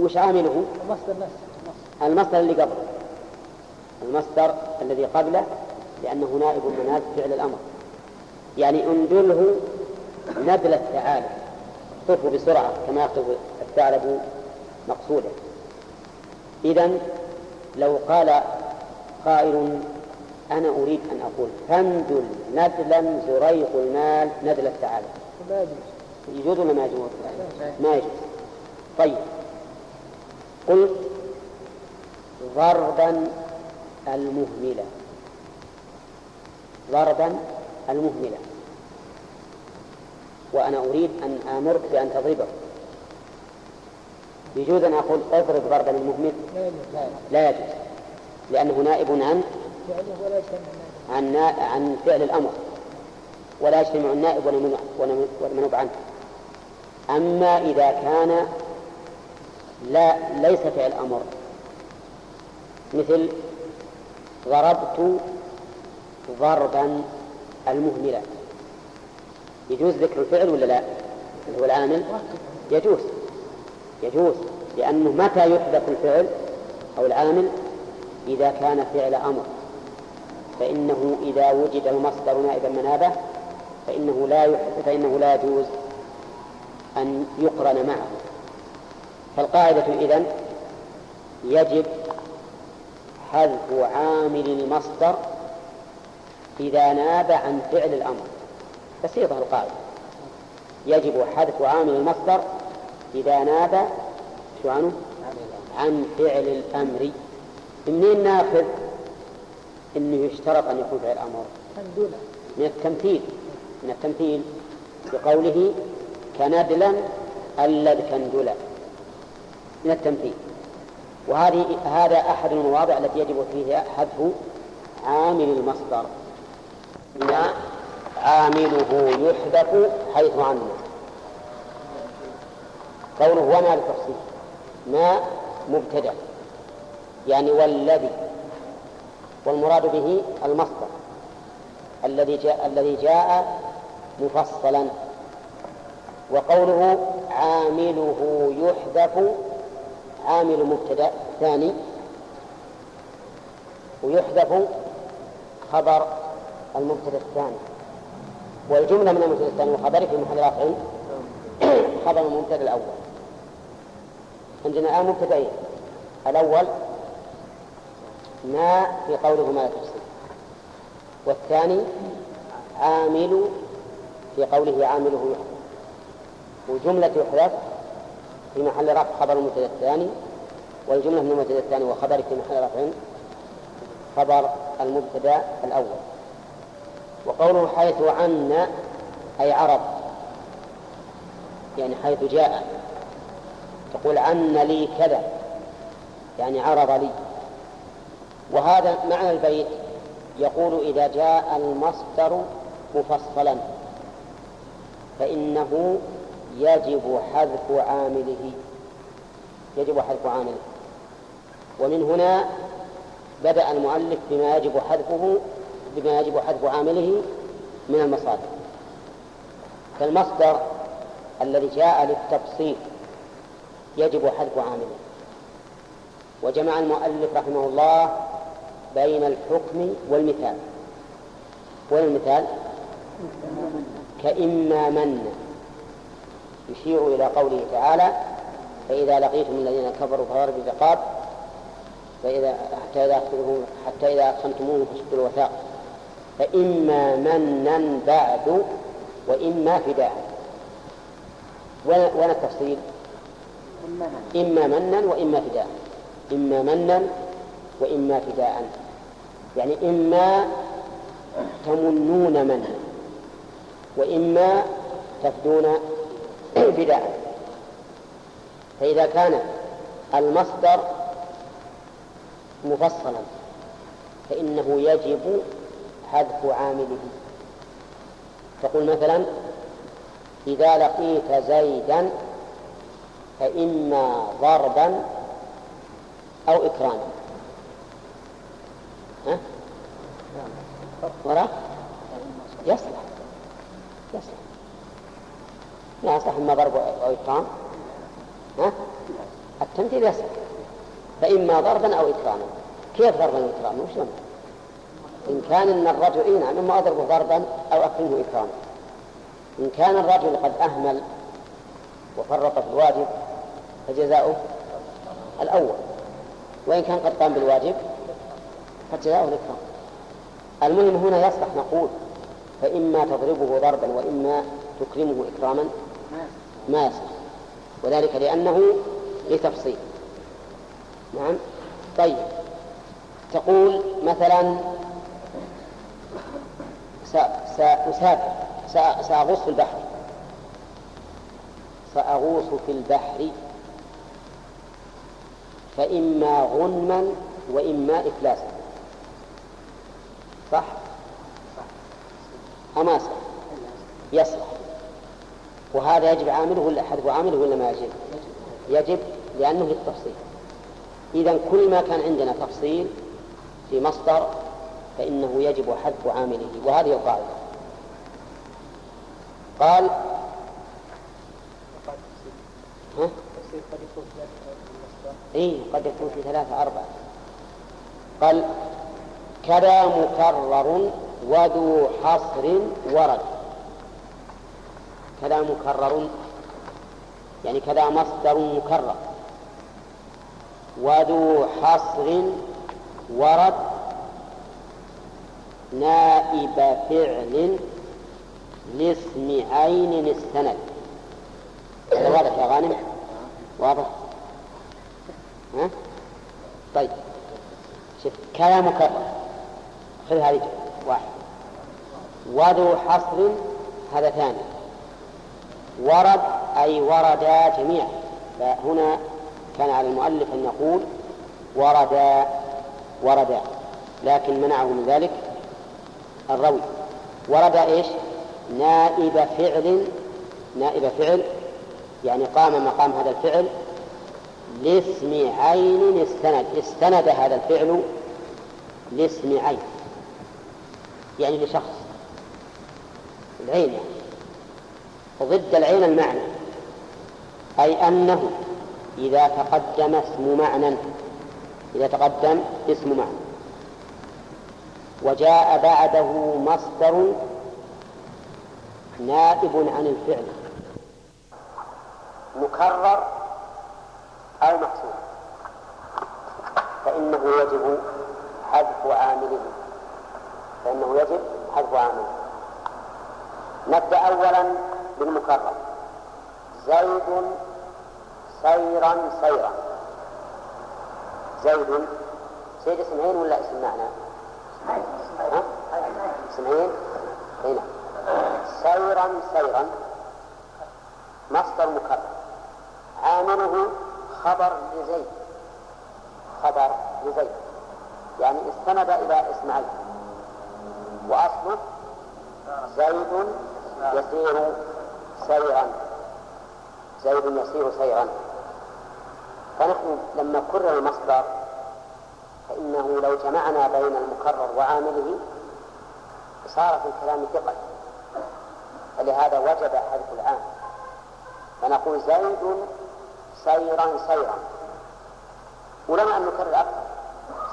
وش عامله؟ المصدر نفسه المصدر. اللي قبله. المصدر الذي قبله لأنه نائب مناب فعل الأمر. يعني اندله نبل الثعالب اخطفه بسرعة كما يخطف الثعلب مقصودا إذا لو قال قائل أنا أريد أن أقول فندل ندلا زريق المال ندل الثعالب يجوز. ولا ما يجوز؟ ما يجوز. طيب. قل ضربا المهملة. ضربا المهملة. وأنا أريد أن آمرك بأن تضربه. يجوز أن أقول اضرب ضربا للمهمل لا يجوز. لأنه نائب عن؟ عن عن فعل الأمر. ولا يجتمع النائب والمنوب عنه. أما إذا كان لا ليس فعل أمر. مثل ضربت ضربا المهملة. يجوز ذكر الفعل ولا لا؟ اللي هو العامل. يجوز. يجوز. لأنه متى يحذف الفعل أو العامل؟ إذا كان فعل أمر. فإنه إذا وجد المصدر نائبا منابه فإنه لا فإنه لا يجوز أن يقرن معه. فالقاعدة إذن يجب حذف عامل المصدر إذا ناب عن فعل الأمر. بسيطة القاعدة. يجب حذف عامل المصدر إذا ناب شو عنه؟ عن فعل الأمر. منين ناخذ إنه يشترط أن يكون فعل مندولة من التمثيل. من التمثيل بقوله كندلا الذ كندلا من التمثيل وهذه هذا أحد المواضع التي يجب فيها حذف عامل المصدر. ما عامله يحذف حيث عنه قوله وما بالتفصيل ما مبتدأ. يعني والذي. والمراد به المصدر. الذي جاء الذي جاء مفصلا. وقوله عامله يحذف عامل مبتدأ ثاني ويحذف خبر المبتدأ الثاني. والجملة من المبتدأ الثاني وخبره في محل رفع خبر المبتدأ الأول. عندنا الان مبتدئين. الأول ما في قوله ما لا تفصيل والثاني عامل في قوله عامله يحذف. وجملة يحذف في محل رفع خبر المبتدا الثاني والجملة من المبتدا الثاني وخبر في محل رفع خبر المبتدأ الأول. وقوله حيث عنا أي عرض يعني حيث جاء تقول عن لي كذا يعني عرض لي. وهذا معنى البيت يقول إذا جاء المصدر مفصلا فإنه يجب حذف عامله. يجب حذف عامله. ومن هنا بدأ المؤلف بما يجب حذفه بما يجب حذف عامله من المصادر. فالمصدر الذي جاء للتفصيل يجب حذف عامله. وجمع المؤلف رحمه الله بين الحكم والمثال. وين المثال؟ كإما من؟ يشير إلى قوله تعالى فإذا لقيتم الذين كفروا فضرب الرقاب فإذا حتى إذا أخذتموهم حتى إذا أدخلتموهم فشدوا الوثاق فإما منا بعد وإما فداء. وين التفصيل؟ إما منا وإما فداء. إما منا وإما فداء. يعني إما تمنون منا وإما تفدون فداء فإذا كان المصدر مفصلا فإنه يجب حذف عامله. تقول مثلا إذا لقيت زيدا فإما ضربا أو إكراما. ها؟ وراء؟ يصلح. يصلح. لا يصلح إما ضرب أو إكرام ها؟ التمثيل يصلح فإما ضربا أو إكراما. كيف ضربا أو إكراما؟ وش؟ إن كان إن الرجل إيه نعم إما أضربه ضربا أو أكرمه إكراما. إن كان الرجل قد أهمل وفرط في الواجب فجزاؤه الأول. وإن كان قد قام بالواجب فجزاؤه الإكرام. المهم هنا يصلح نقول فإما تضربه ضربا وإما تكرمه إكراما ما يصلح وذلك لأنه لتفصيل. نعم. طيب. تقول مثلا سأسافر. سأغوص في البحر. فأغوص في البحر. فإما غنما وإما إفلاسا. صح؟ أما صح. يصلح وهذا يجب عامله ولا حذف عامله ولا ما يجب؟ يجب لأنه للتفصيل إذا كل ما كان عندنا تفصيل في مصدر فإنه يجب حذف عامله وهذه القاعدة قال ها؟ إيه قد يكون في ثلاثة أربعة قال كذا مكرر وذو حصر ورد كذا مكرر يعني كذا مصدر مكرر. وذو حصر ورد نائب فعل لاسم عين استند. هذا واضح يا غانم؟ واضح. ها؟ طيب. شوف كلام مكرر. خذ هذه واحد. وذو حصر هذا ثاني. ورد أي وردا جميعا. فهنا كان على المؤلف أن يقول وردا وردا لكن منعه من ذلك الروي ورد إيش؟ نائب فعل نائب فعل يعني قام مقام هذا الفعل لاسم عين استند استند هذا الفعل لاسم عين يعني لشخص العين يعني. وضد العين المعنى. أي أنه إذا تقدم اسم معنى إذا تقدم اسم معنى. وجاء بعده مصدر نائب عن الفعل. مكرر أو محسوب فإنه يجب حذف عامله. فإنه يجب حذف عامله. نبدأ أولا بالمكرر. زيد سيرا سيرا. زيد. زيد اسم عين ولا اسم معنى؟ ها؟ اسم عين؟ هنا. سيرا سيرا. مصدر مكرر. عامله خبر لزيد. خبر لزيد. يعني استند إلى إسماعيل. وأصله زيد يسير سيرا زيد يسير سيرا فنحن لما كرر المصدر فإنه لو جمعنا بين المكرر وعامله صار في الكلام ثقل فلهذا وجب حذف العام. فنقول زيد سيرا سيرا ولما أن نكرر أكثر.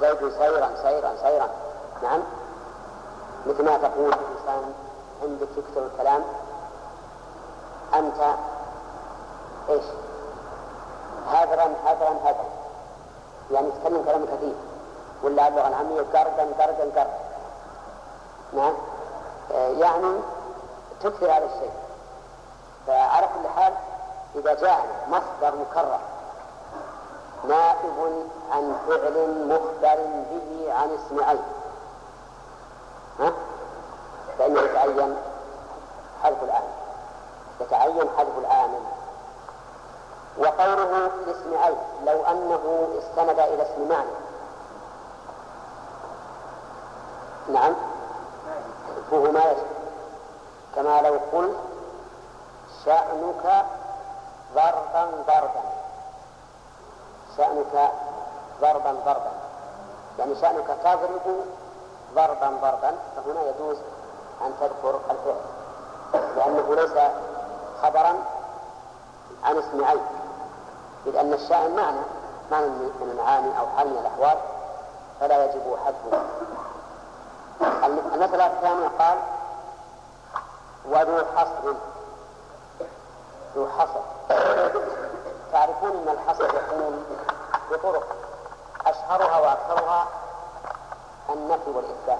زيد سيرا سيرا سيرا نعم. مثل ما تقول الإنسان عندك يكتب الكلام. أنت إيش؟ هذرا هذرا هذرا يعني يتكلم كلام كثير. ولا اللغة العامية قردا قردا قردا نعم. آه يعني تكثر هذا الشيء. فعلى كل حال إذا جاء مصدر مكرر نائب عن فعل مخبر به عن اسم عين ها؟ فإنه يتعين حذف العامل يتعين حذف العامل وقوله لاسم عين لو أنه استند إلى اسم معنى. نعم. حذفه ما يجب كما لو قلت شأنك ضربا ضربا. شأنك ضربا ضربا. يعني شأنك تضرب ضربا ضربا. فهنا يجوز أن تذكر الفعل. لأنه ليس خبرا عن اسم عين إذ أن الشأن معنى معنى من المعاني أو حال من الأحوال فلا يجب حذفه. المسألة الثانية قال وذو حصر ذو حصر. تعرفون أن الحصر يكون بطرق أشهرها وأكثرها النفي والإثبات.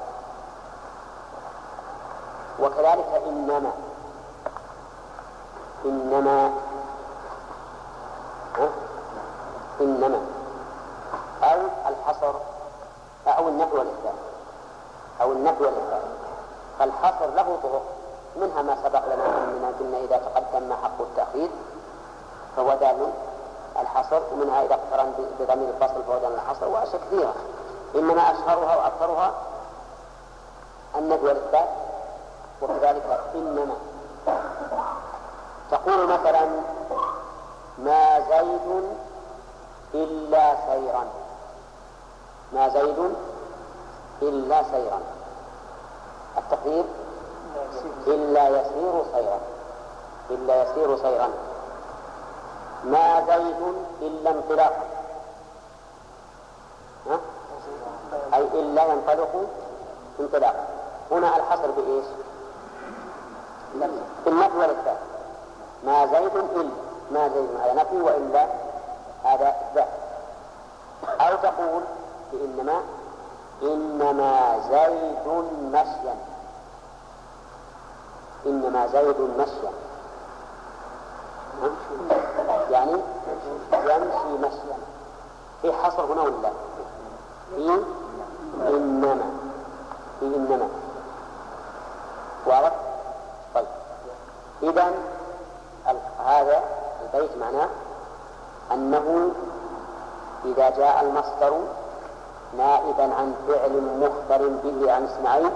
وكذلك إنما إنما؟ إنما. أو الحصر أو النفي والإثبات أو النفي والإثبات فالحصر له طرق منها ما سبق لنا أننا قلنا إذا تقدم ما حق التأخير فهو دال الحصر ومنها إذا اقترن بضمير الفصل فهو دال الحصر وأشياء كثيرة إنما أشهرها وأكثرها النفي والإثبات وكذلك إنما. تقول مثلا ما زيد إلا سيرا. ما زيد إلا سيرا. التقدير إلا يسير سيرا. إلا يسير سيرا. ما زيد إلا انطلاقا أي إلا ينطلق انطلاقا هنا الحصر بإيش؟ بالنفي والإثبات ما زيد إلا ما زيد هذا نفي وإلا هذا إثبات أو تقول بإنما إنما زيد مشيا إنما زيد مشيا يعني يمشي مشيا في حصر هنا ولا؟ في إنما. في إنما. واضح؟ طيب. إذا هذا البيت معناه أنه إذا جاء المصدر نائبا عن فعل مخبر به عن إسماعيل.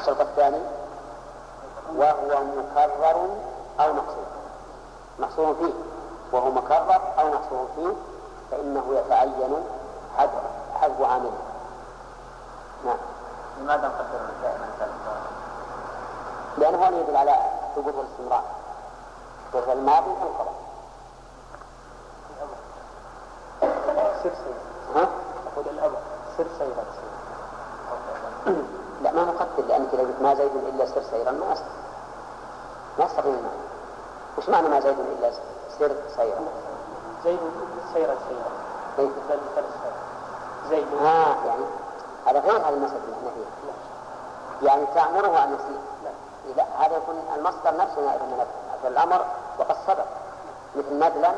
الشرط الثاني وهو مكرر أو محصور. محصور فيه. وهو مكرر أو محصور فيه فإنه يتعين حذف حذف عامله نعم. لماذا نقدر دائما لأنه يدل على ثبوت الاستمرار وفي الماضي الخبر سر ها؟ أقول سر سيرا لا ما مقتل لأنك إذا قلت ما زيد إلا سر سيرا ما أستطيع ما أستطيع المعنى وش معنى ما زيد إلا سر سيرا؟ زيد سيرا سيرا مثل زيد. آه يعني هذا غير هذا المسألة اللي إحنا فيها يعني تأمره أن يسير لا هذا يكون المصدر نفسه نائب من الأمر وقد سبق مثل ندلا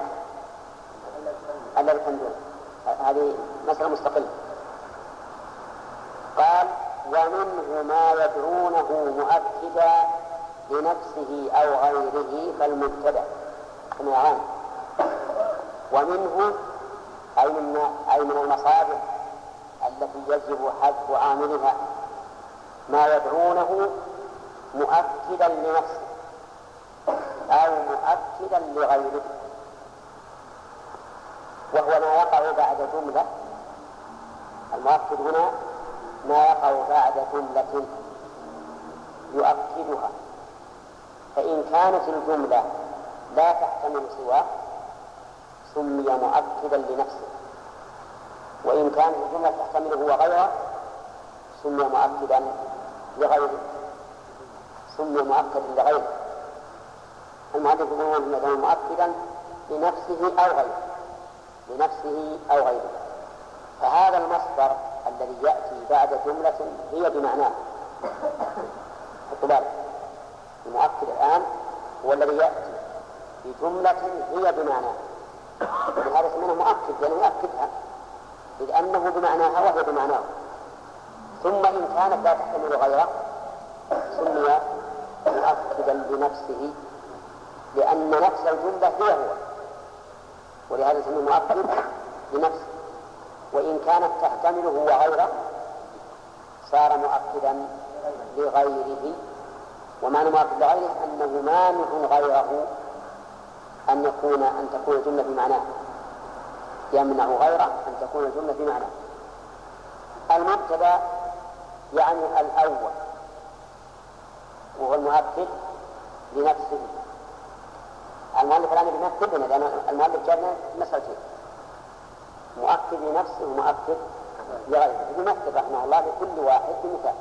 الذي كان دونه هذه مسألة مستقلة. قال ومنه ما يدعونه مؤكدا لنفسه أو غيره فالمبتدأ. كما يرون ومنه أي من أي من المصادر التي يجب حذف عاملها ما يدعونه مؤكدا لنفسه أو مؤكدا لغيره. وهو ما يقع بعد جملة. المؤكد هنا ما يقع بعد جملة يؤكدها. فإن كانت الجملة لا تحتمل سواه سمي مؤكدا لنفسه. وإن كانت الجملة تحتمله وغيره سمي مؤكدا لغيره. سمي مؤكدا لغيره. المؤلف يقولون مؤكدا لنفسه أو غيره. لنفسه أو غيره. فهذا المصدر الذي يأتي بعد جملة هي بمعناه. حطوا المؤكد الآن هو الذي يأتي بجملة هي بمعناه. ولهذا سميناه مؤكد لأنه يؤكدها إذ أنه بمعناها وهي بمعناه. ثم إن كانت لا تحتمل غيره سمي مؤكدا لنفسه لأن نفس الجملة هي هو. ولهذا سمي مؤكد لنفسه وإن كانت تحتمله وغيره صار مؤكدا لغيره. ومعنى مؤكد لغيره أنه مانع غيره أن يكون أن تكون الجملة بمعناه. يمنع غيره أن تكون الجملة بمعناه. المبتدأ يعني الأول. وهو المؤكد لنفسه المؤلف الآن بيمثل لنا لأن المؤلف جاب مسألتين. مؤكد لنفسه ومؤكد لغيره. يمثل رحمه الله لكل واحد بمثال.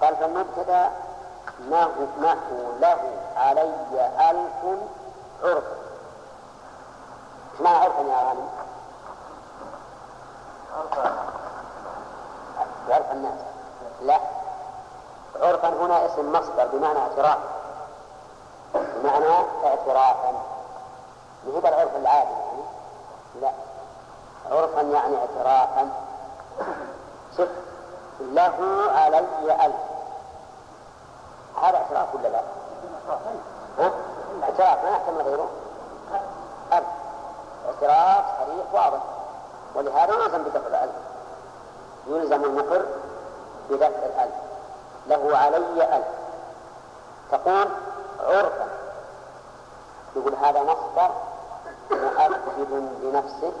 قال فالمبتدأ نحو له علي ألف عرف. إيش معنى عرفا يا غانم؟ عرف الناس. لا. عرفا هنا اسم مصدر بمعنى اعتراف. بمعنى اعترافا. مو العرف العادي يعني؟ لا. عرفا يعني اعترافا. شوف له علي ألف هذا اعتراف ولا لا؟ اعتراف ما يحتمل غيره ألف. اعتراف صريح واضح. ولهذا يلزم بدفع الألف. يلزم المقر بدفع الألف. له علي ألف. تقول عرفا يقول هذا مصدر مؤكد لنفسه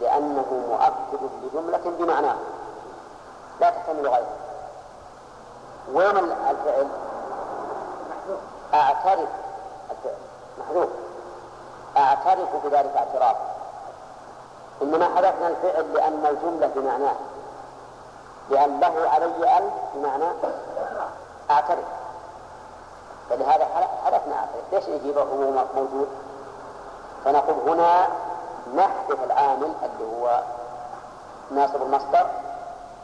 لأنه مؤكد لجملة بمعناه. لا تحتمل غيره. وين الفعل؟ أعترف. الفعل محذوف. أعترف بذلك اعتراف. إنما حذفنا الفعل لأن الجملة بمعناه. لأن له علي ألف بمعنى أعترف فلهذا حذفنا أعترف ليش نجيبه هو موجود فنقول هنا نحذف العامل اللي هو ناصب المصدر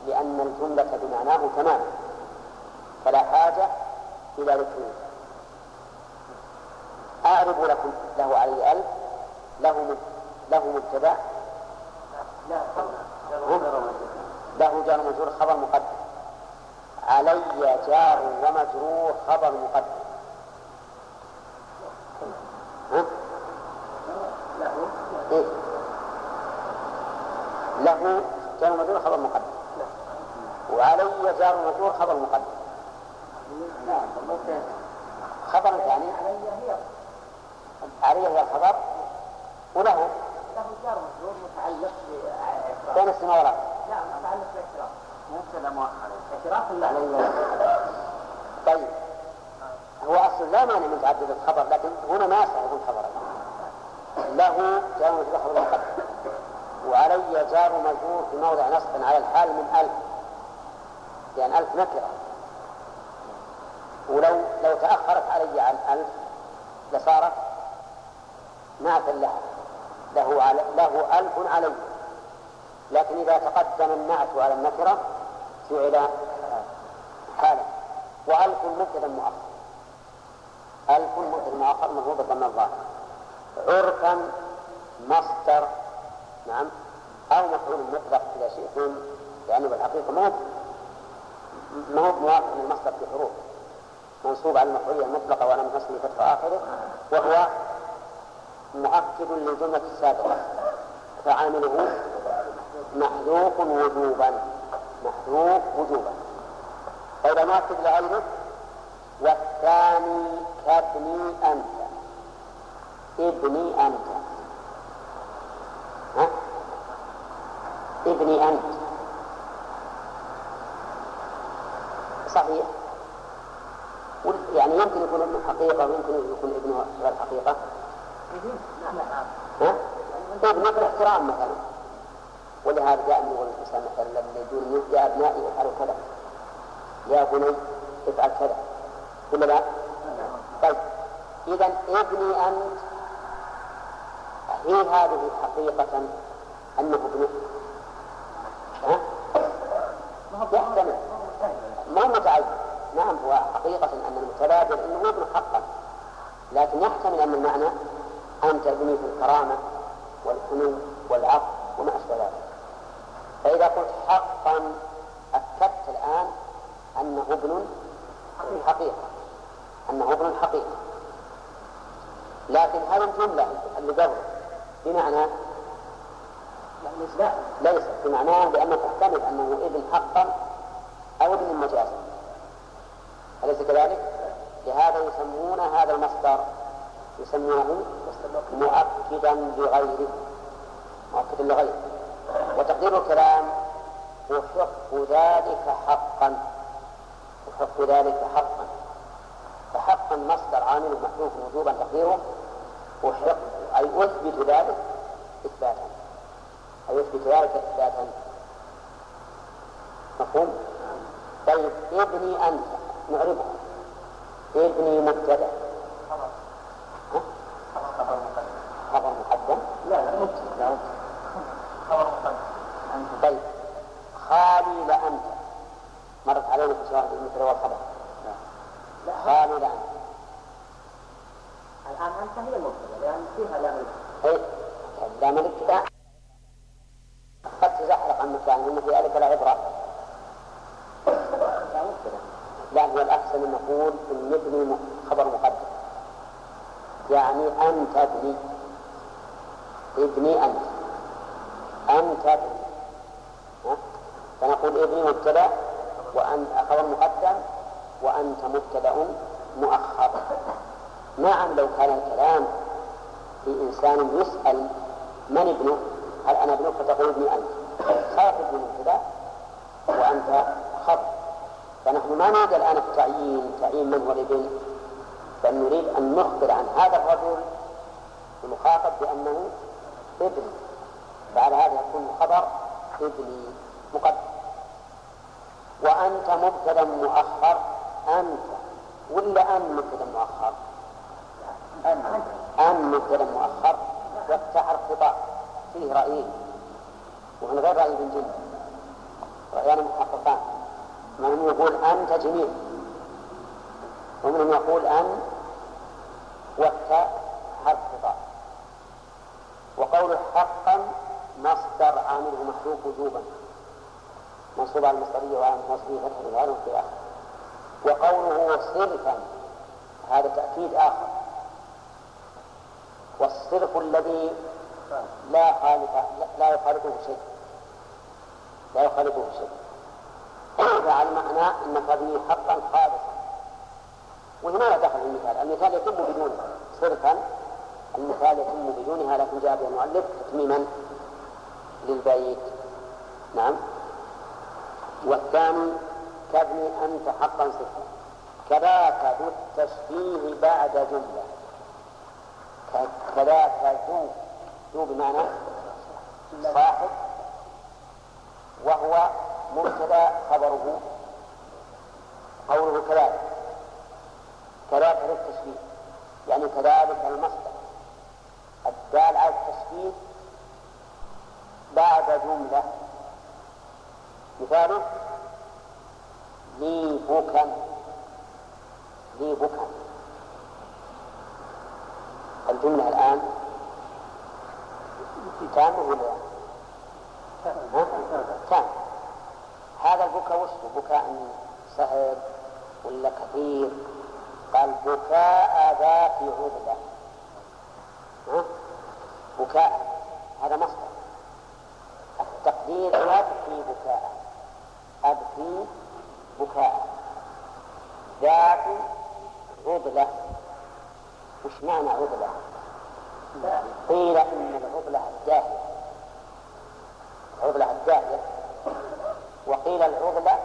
لأن الجملة بمعناه تماما فلا حاجة إلى ذكره أعرض لكم له علي ألف له له مبتدأ له جار مجرور خبر مقدم علي جار ومجرور خبر مقدم. ها؟ إيه؟ له جار مجرور خبر مقدم. وعلي جار مجرور خبر مقدم. خبر ثاني علي هي الخبر وله له جار مجرور متعلق بين السماء والارض لا متعلق باعتراف مبتدا مؤخر اعتراف لا طيب هو أصلا مانع من تعدد الخبر لكن هنا ما يصح يكون خبرا له جار مجرور خبر مقدم وعلي جار مجرور في موضع نصب على الحال من ألف. لأن ألف نكرة ولو لو تأخرت علي عن ألف لصارت نعتا لها. له له ألف علي. لكن إذا تقدم النعت على النكرة جعل حالا وألف مبتدا مؤخر ألف مبتدا مؤخر مرغوبة من الظاهر. عرفا مصدر نعم أو مفعول مطلق إذا شئتم لأنه بالحقيقة ما ما هو موافق للمصدر في حروف. منصوب على المفعولية المطلقة ولم تصل فتح آخره وهو مؤكد للجملة السابقة. فعامله محذوف وجوبا محذوف وجوبا. فإذا مؤكد لغيره والثاني كابني أنت. ابني أنت. ها؟ ابني أنت. صحيح؟ يعني يمكن يكون ابن حقيقة ويمكن يكون ابن غير حقيقة. ها؟ ابن الاحترام مثلا. ولهذا جاء يقول الإنسان مثلا لما يقول يا أبنائي افعلوا كذا. يا بني افعل كذا. ولا لا؟ طيب. اذا أبني انت هي هذه حقيقة أنه ابنك ها؟ يحتمل. ما متعين نعم هو حقيقة أن المتبادل أنه ابن حقا. لكن يحتمل أن المعنى أنت ابني في الكرامة والحنو والعفو وما أشبه ذلك. فإذا قلت حقا أكدت الآن أنه ابن حقيقة. أنه ابن حقيقة لكن هذه الجملة اللي قبل. بمعنى؟ ليس. بمعناه لأنه تحتمل أنه ابن حقا أو ابن مجازا. أليس كذلك؟ لهذا يسمون هذا المصدر. يسمونه مؤكدا لغيره. مؤكدا لغيره. وتقدير الكلام أحق ذلك حقا. أحق ذلك حقا. فحقا مصدر عامل محذوف وجوبا تقديره أحق أي أثبت ذلك إثباتا. أي أثبت ذلك إثباتا. مفهوم؟ طيب ابني أنت نعرفه. ابني مبتدأ. خبر مقدم؟ لا لا مبتدأ لا خبر مقدم. طيب خالي لأنت. مرت علينا في شواهد المثل والخبر خالي لأنت. أنت هي لأن فيها لام لام الابتداء قد تزحلق عن مكان إن في ذلك لا مبتدا لا هو الأحسن أن نقول إن ابني خبر مقدم يعني أنت ابني ابني أنت أنت ابني؟ فنقول ابني مبتدأ وأن خبر مقدم وأنت مبتدأ مؤخر نعم لو كان الكلام في إنسان يسأل من ابنه؟ هل أنا ابنك؟ فتقول ابني أنت. صارت ابن مبتدأ وأنت خبر فنحن ما نريد الآن التعيين تعيين من هو الابن. بل نريد أن نخبر عن هذا الرجل المخاطب بأنه ابن. فعلى هذا يكون الخبر ابني مقدم. وأنت مبتدأ مؤخر أنت. ولا أن مبتدأ مؤخر؟ أن مبتدا مؤخر. والتعر خطاب فيه رأيين ومن غير رأي ابن جند رأيان محققان. من يقول أنت جميل ومنهم يقول أن والتاء حرف خطاب وقول حقا مصدر عامله محذوف وجوبا. منصوب على المصدرية وعلى نصبه فتح في آخر وقوله صرفا. هذا تأكيد آخر. والصرف الذي لا خالق لا يخالطه شيء. لا يخالطه شيء. فعلى معنى انك تبني حقا خالصا. وهنا لا دخل المثال. المثال يتم بدونه. صرفا المثال يتم بدونها لكن جاء به المؤلف تتميما للبيت نعم. والثاني تبني أنت حقا صفة كذاك ذو التشبيه بعد جملة. كذاك ذو ذو بمعنى صاحب؟ وهو مبتدا خبره. قوله كذلك. كذلك للتشبيه يعني كذلك المصدر. الدال على التشبيه بعد جملة. مثاله؟ لي بكا لي بكا الجملة الآن. تامة ولا ها؟ تام هذا البكاء وش بكاء سهل ولا كثير؟ قال بكاء ذات عذلة. ها؟ بكاء. هذا مصدر. التقدير لا تبكي بكاء. أبكي بكاء. ذات عضلة وش معنى عضلة؟ قيل إن العضلة الداهية العضلة الداهية وقيل العضلة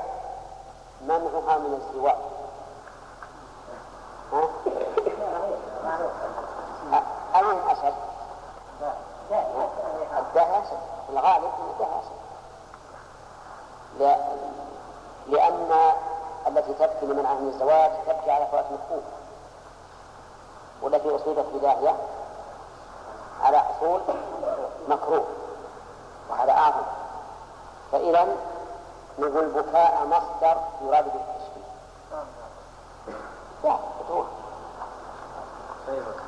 منعها من الزواج؟ أين أشد؟ الداهية أشد الغالب أن الداهية أشد لأن التي تبكي لمنعها من الزواج تبكي على فوات مكفوف والتي أصيبت بداهية على حصول مكروه وهذا أعظم. فإذا نقول بكاء مصدر يراد به التشبيه لا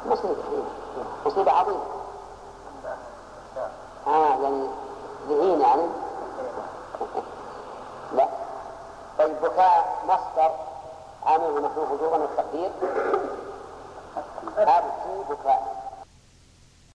مصيبة مصيبة عظيمة. آه يعني ذهين يعني. لا. طيب بكاء مصدر عامل محذوف وجوبا والتقدير. أبكي بكاء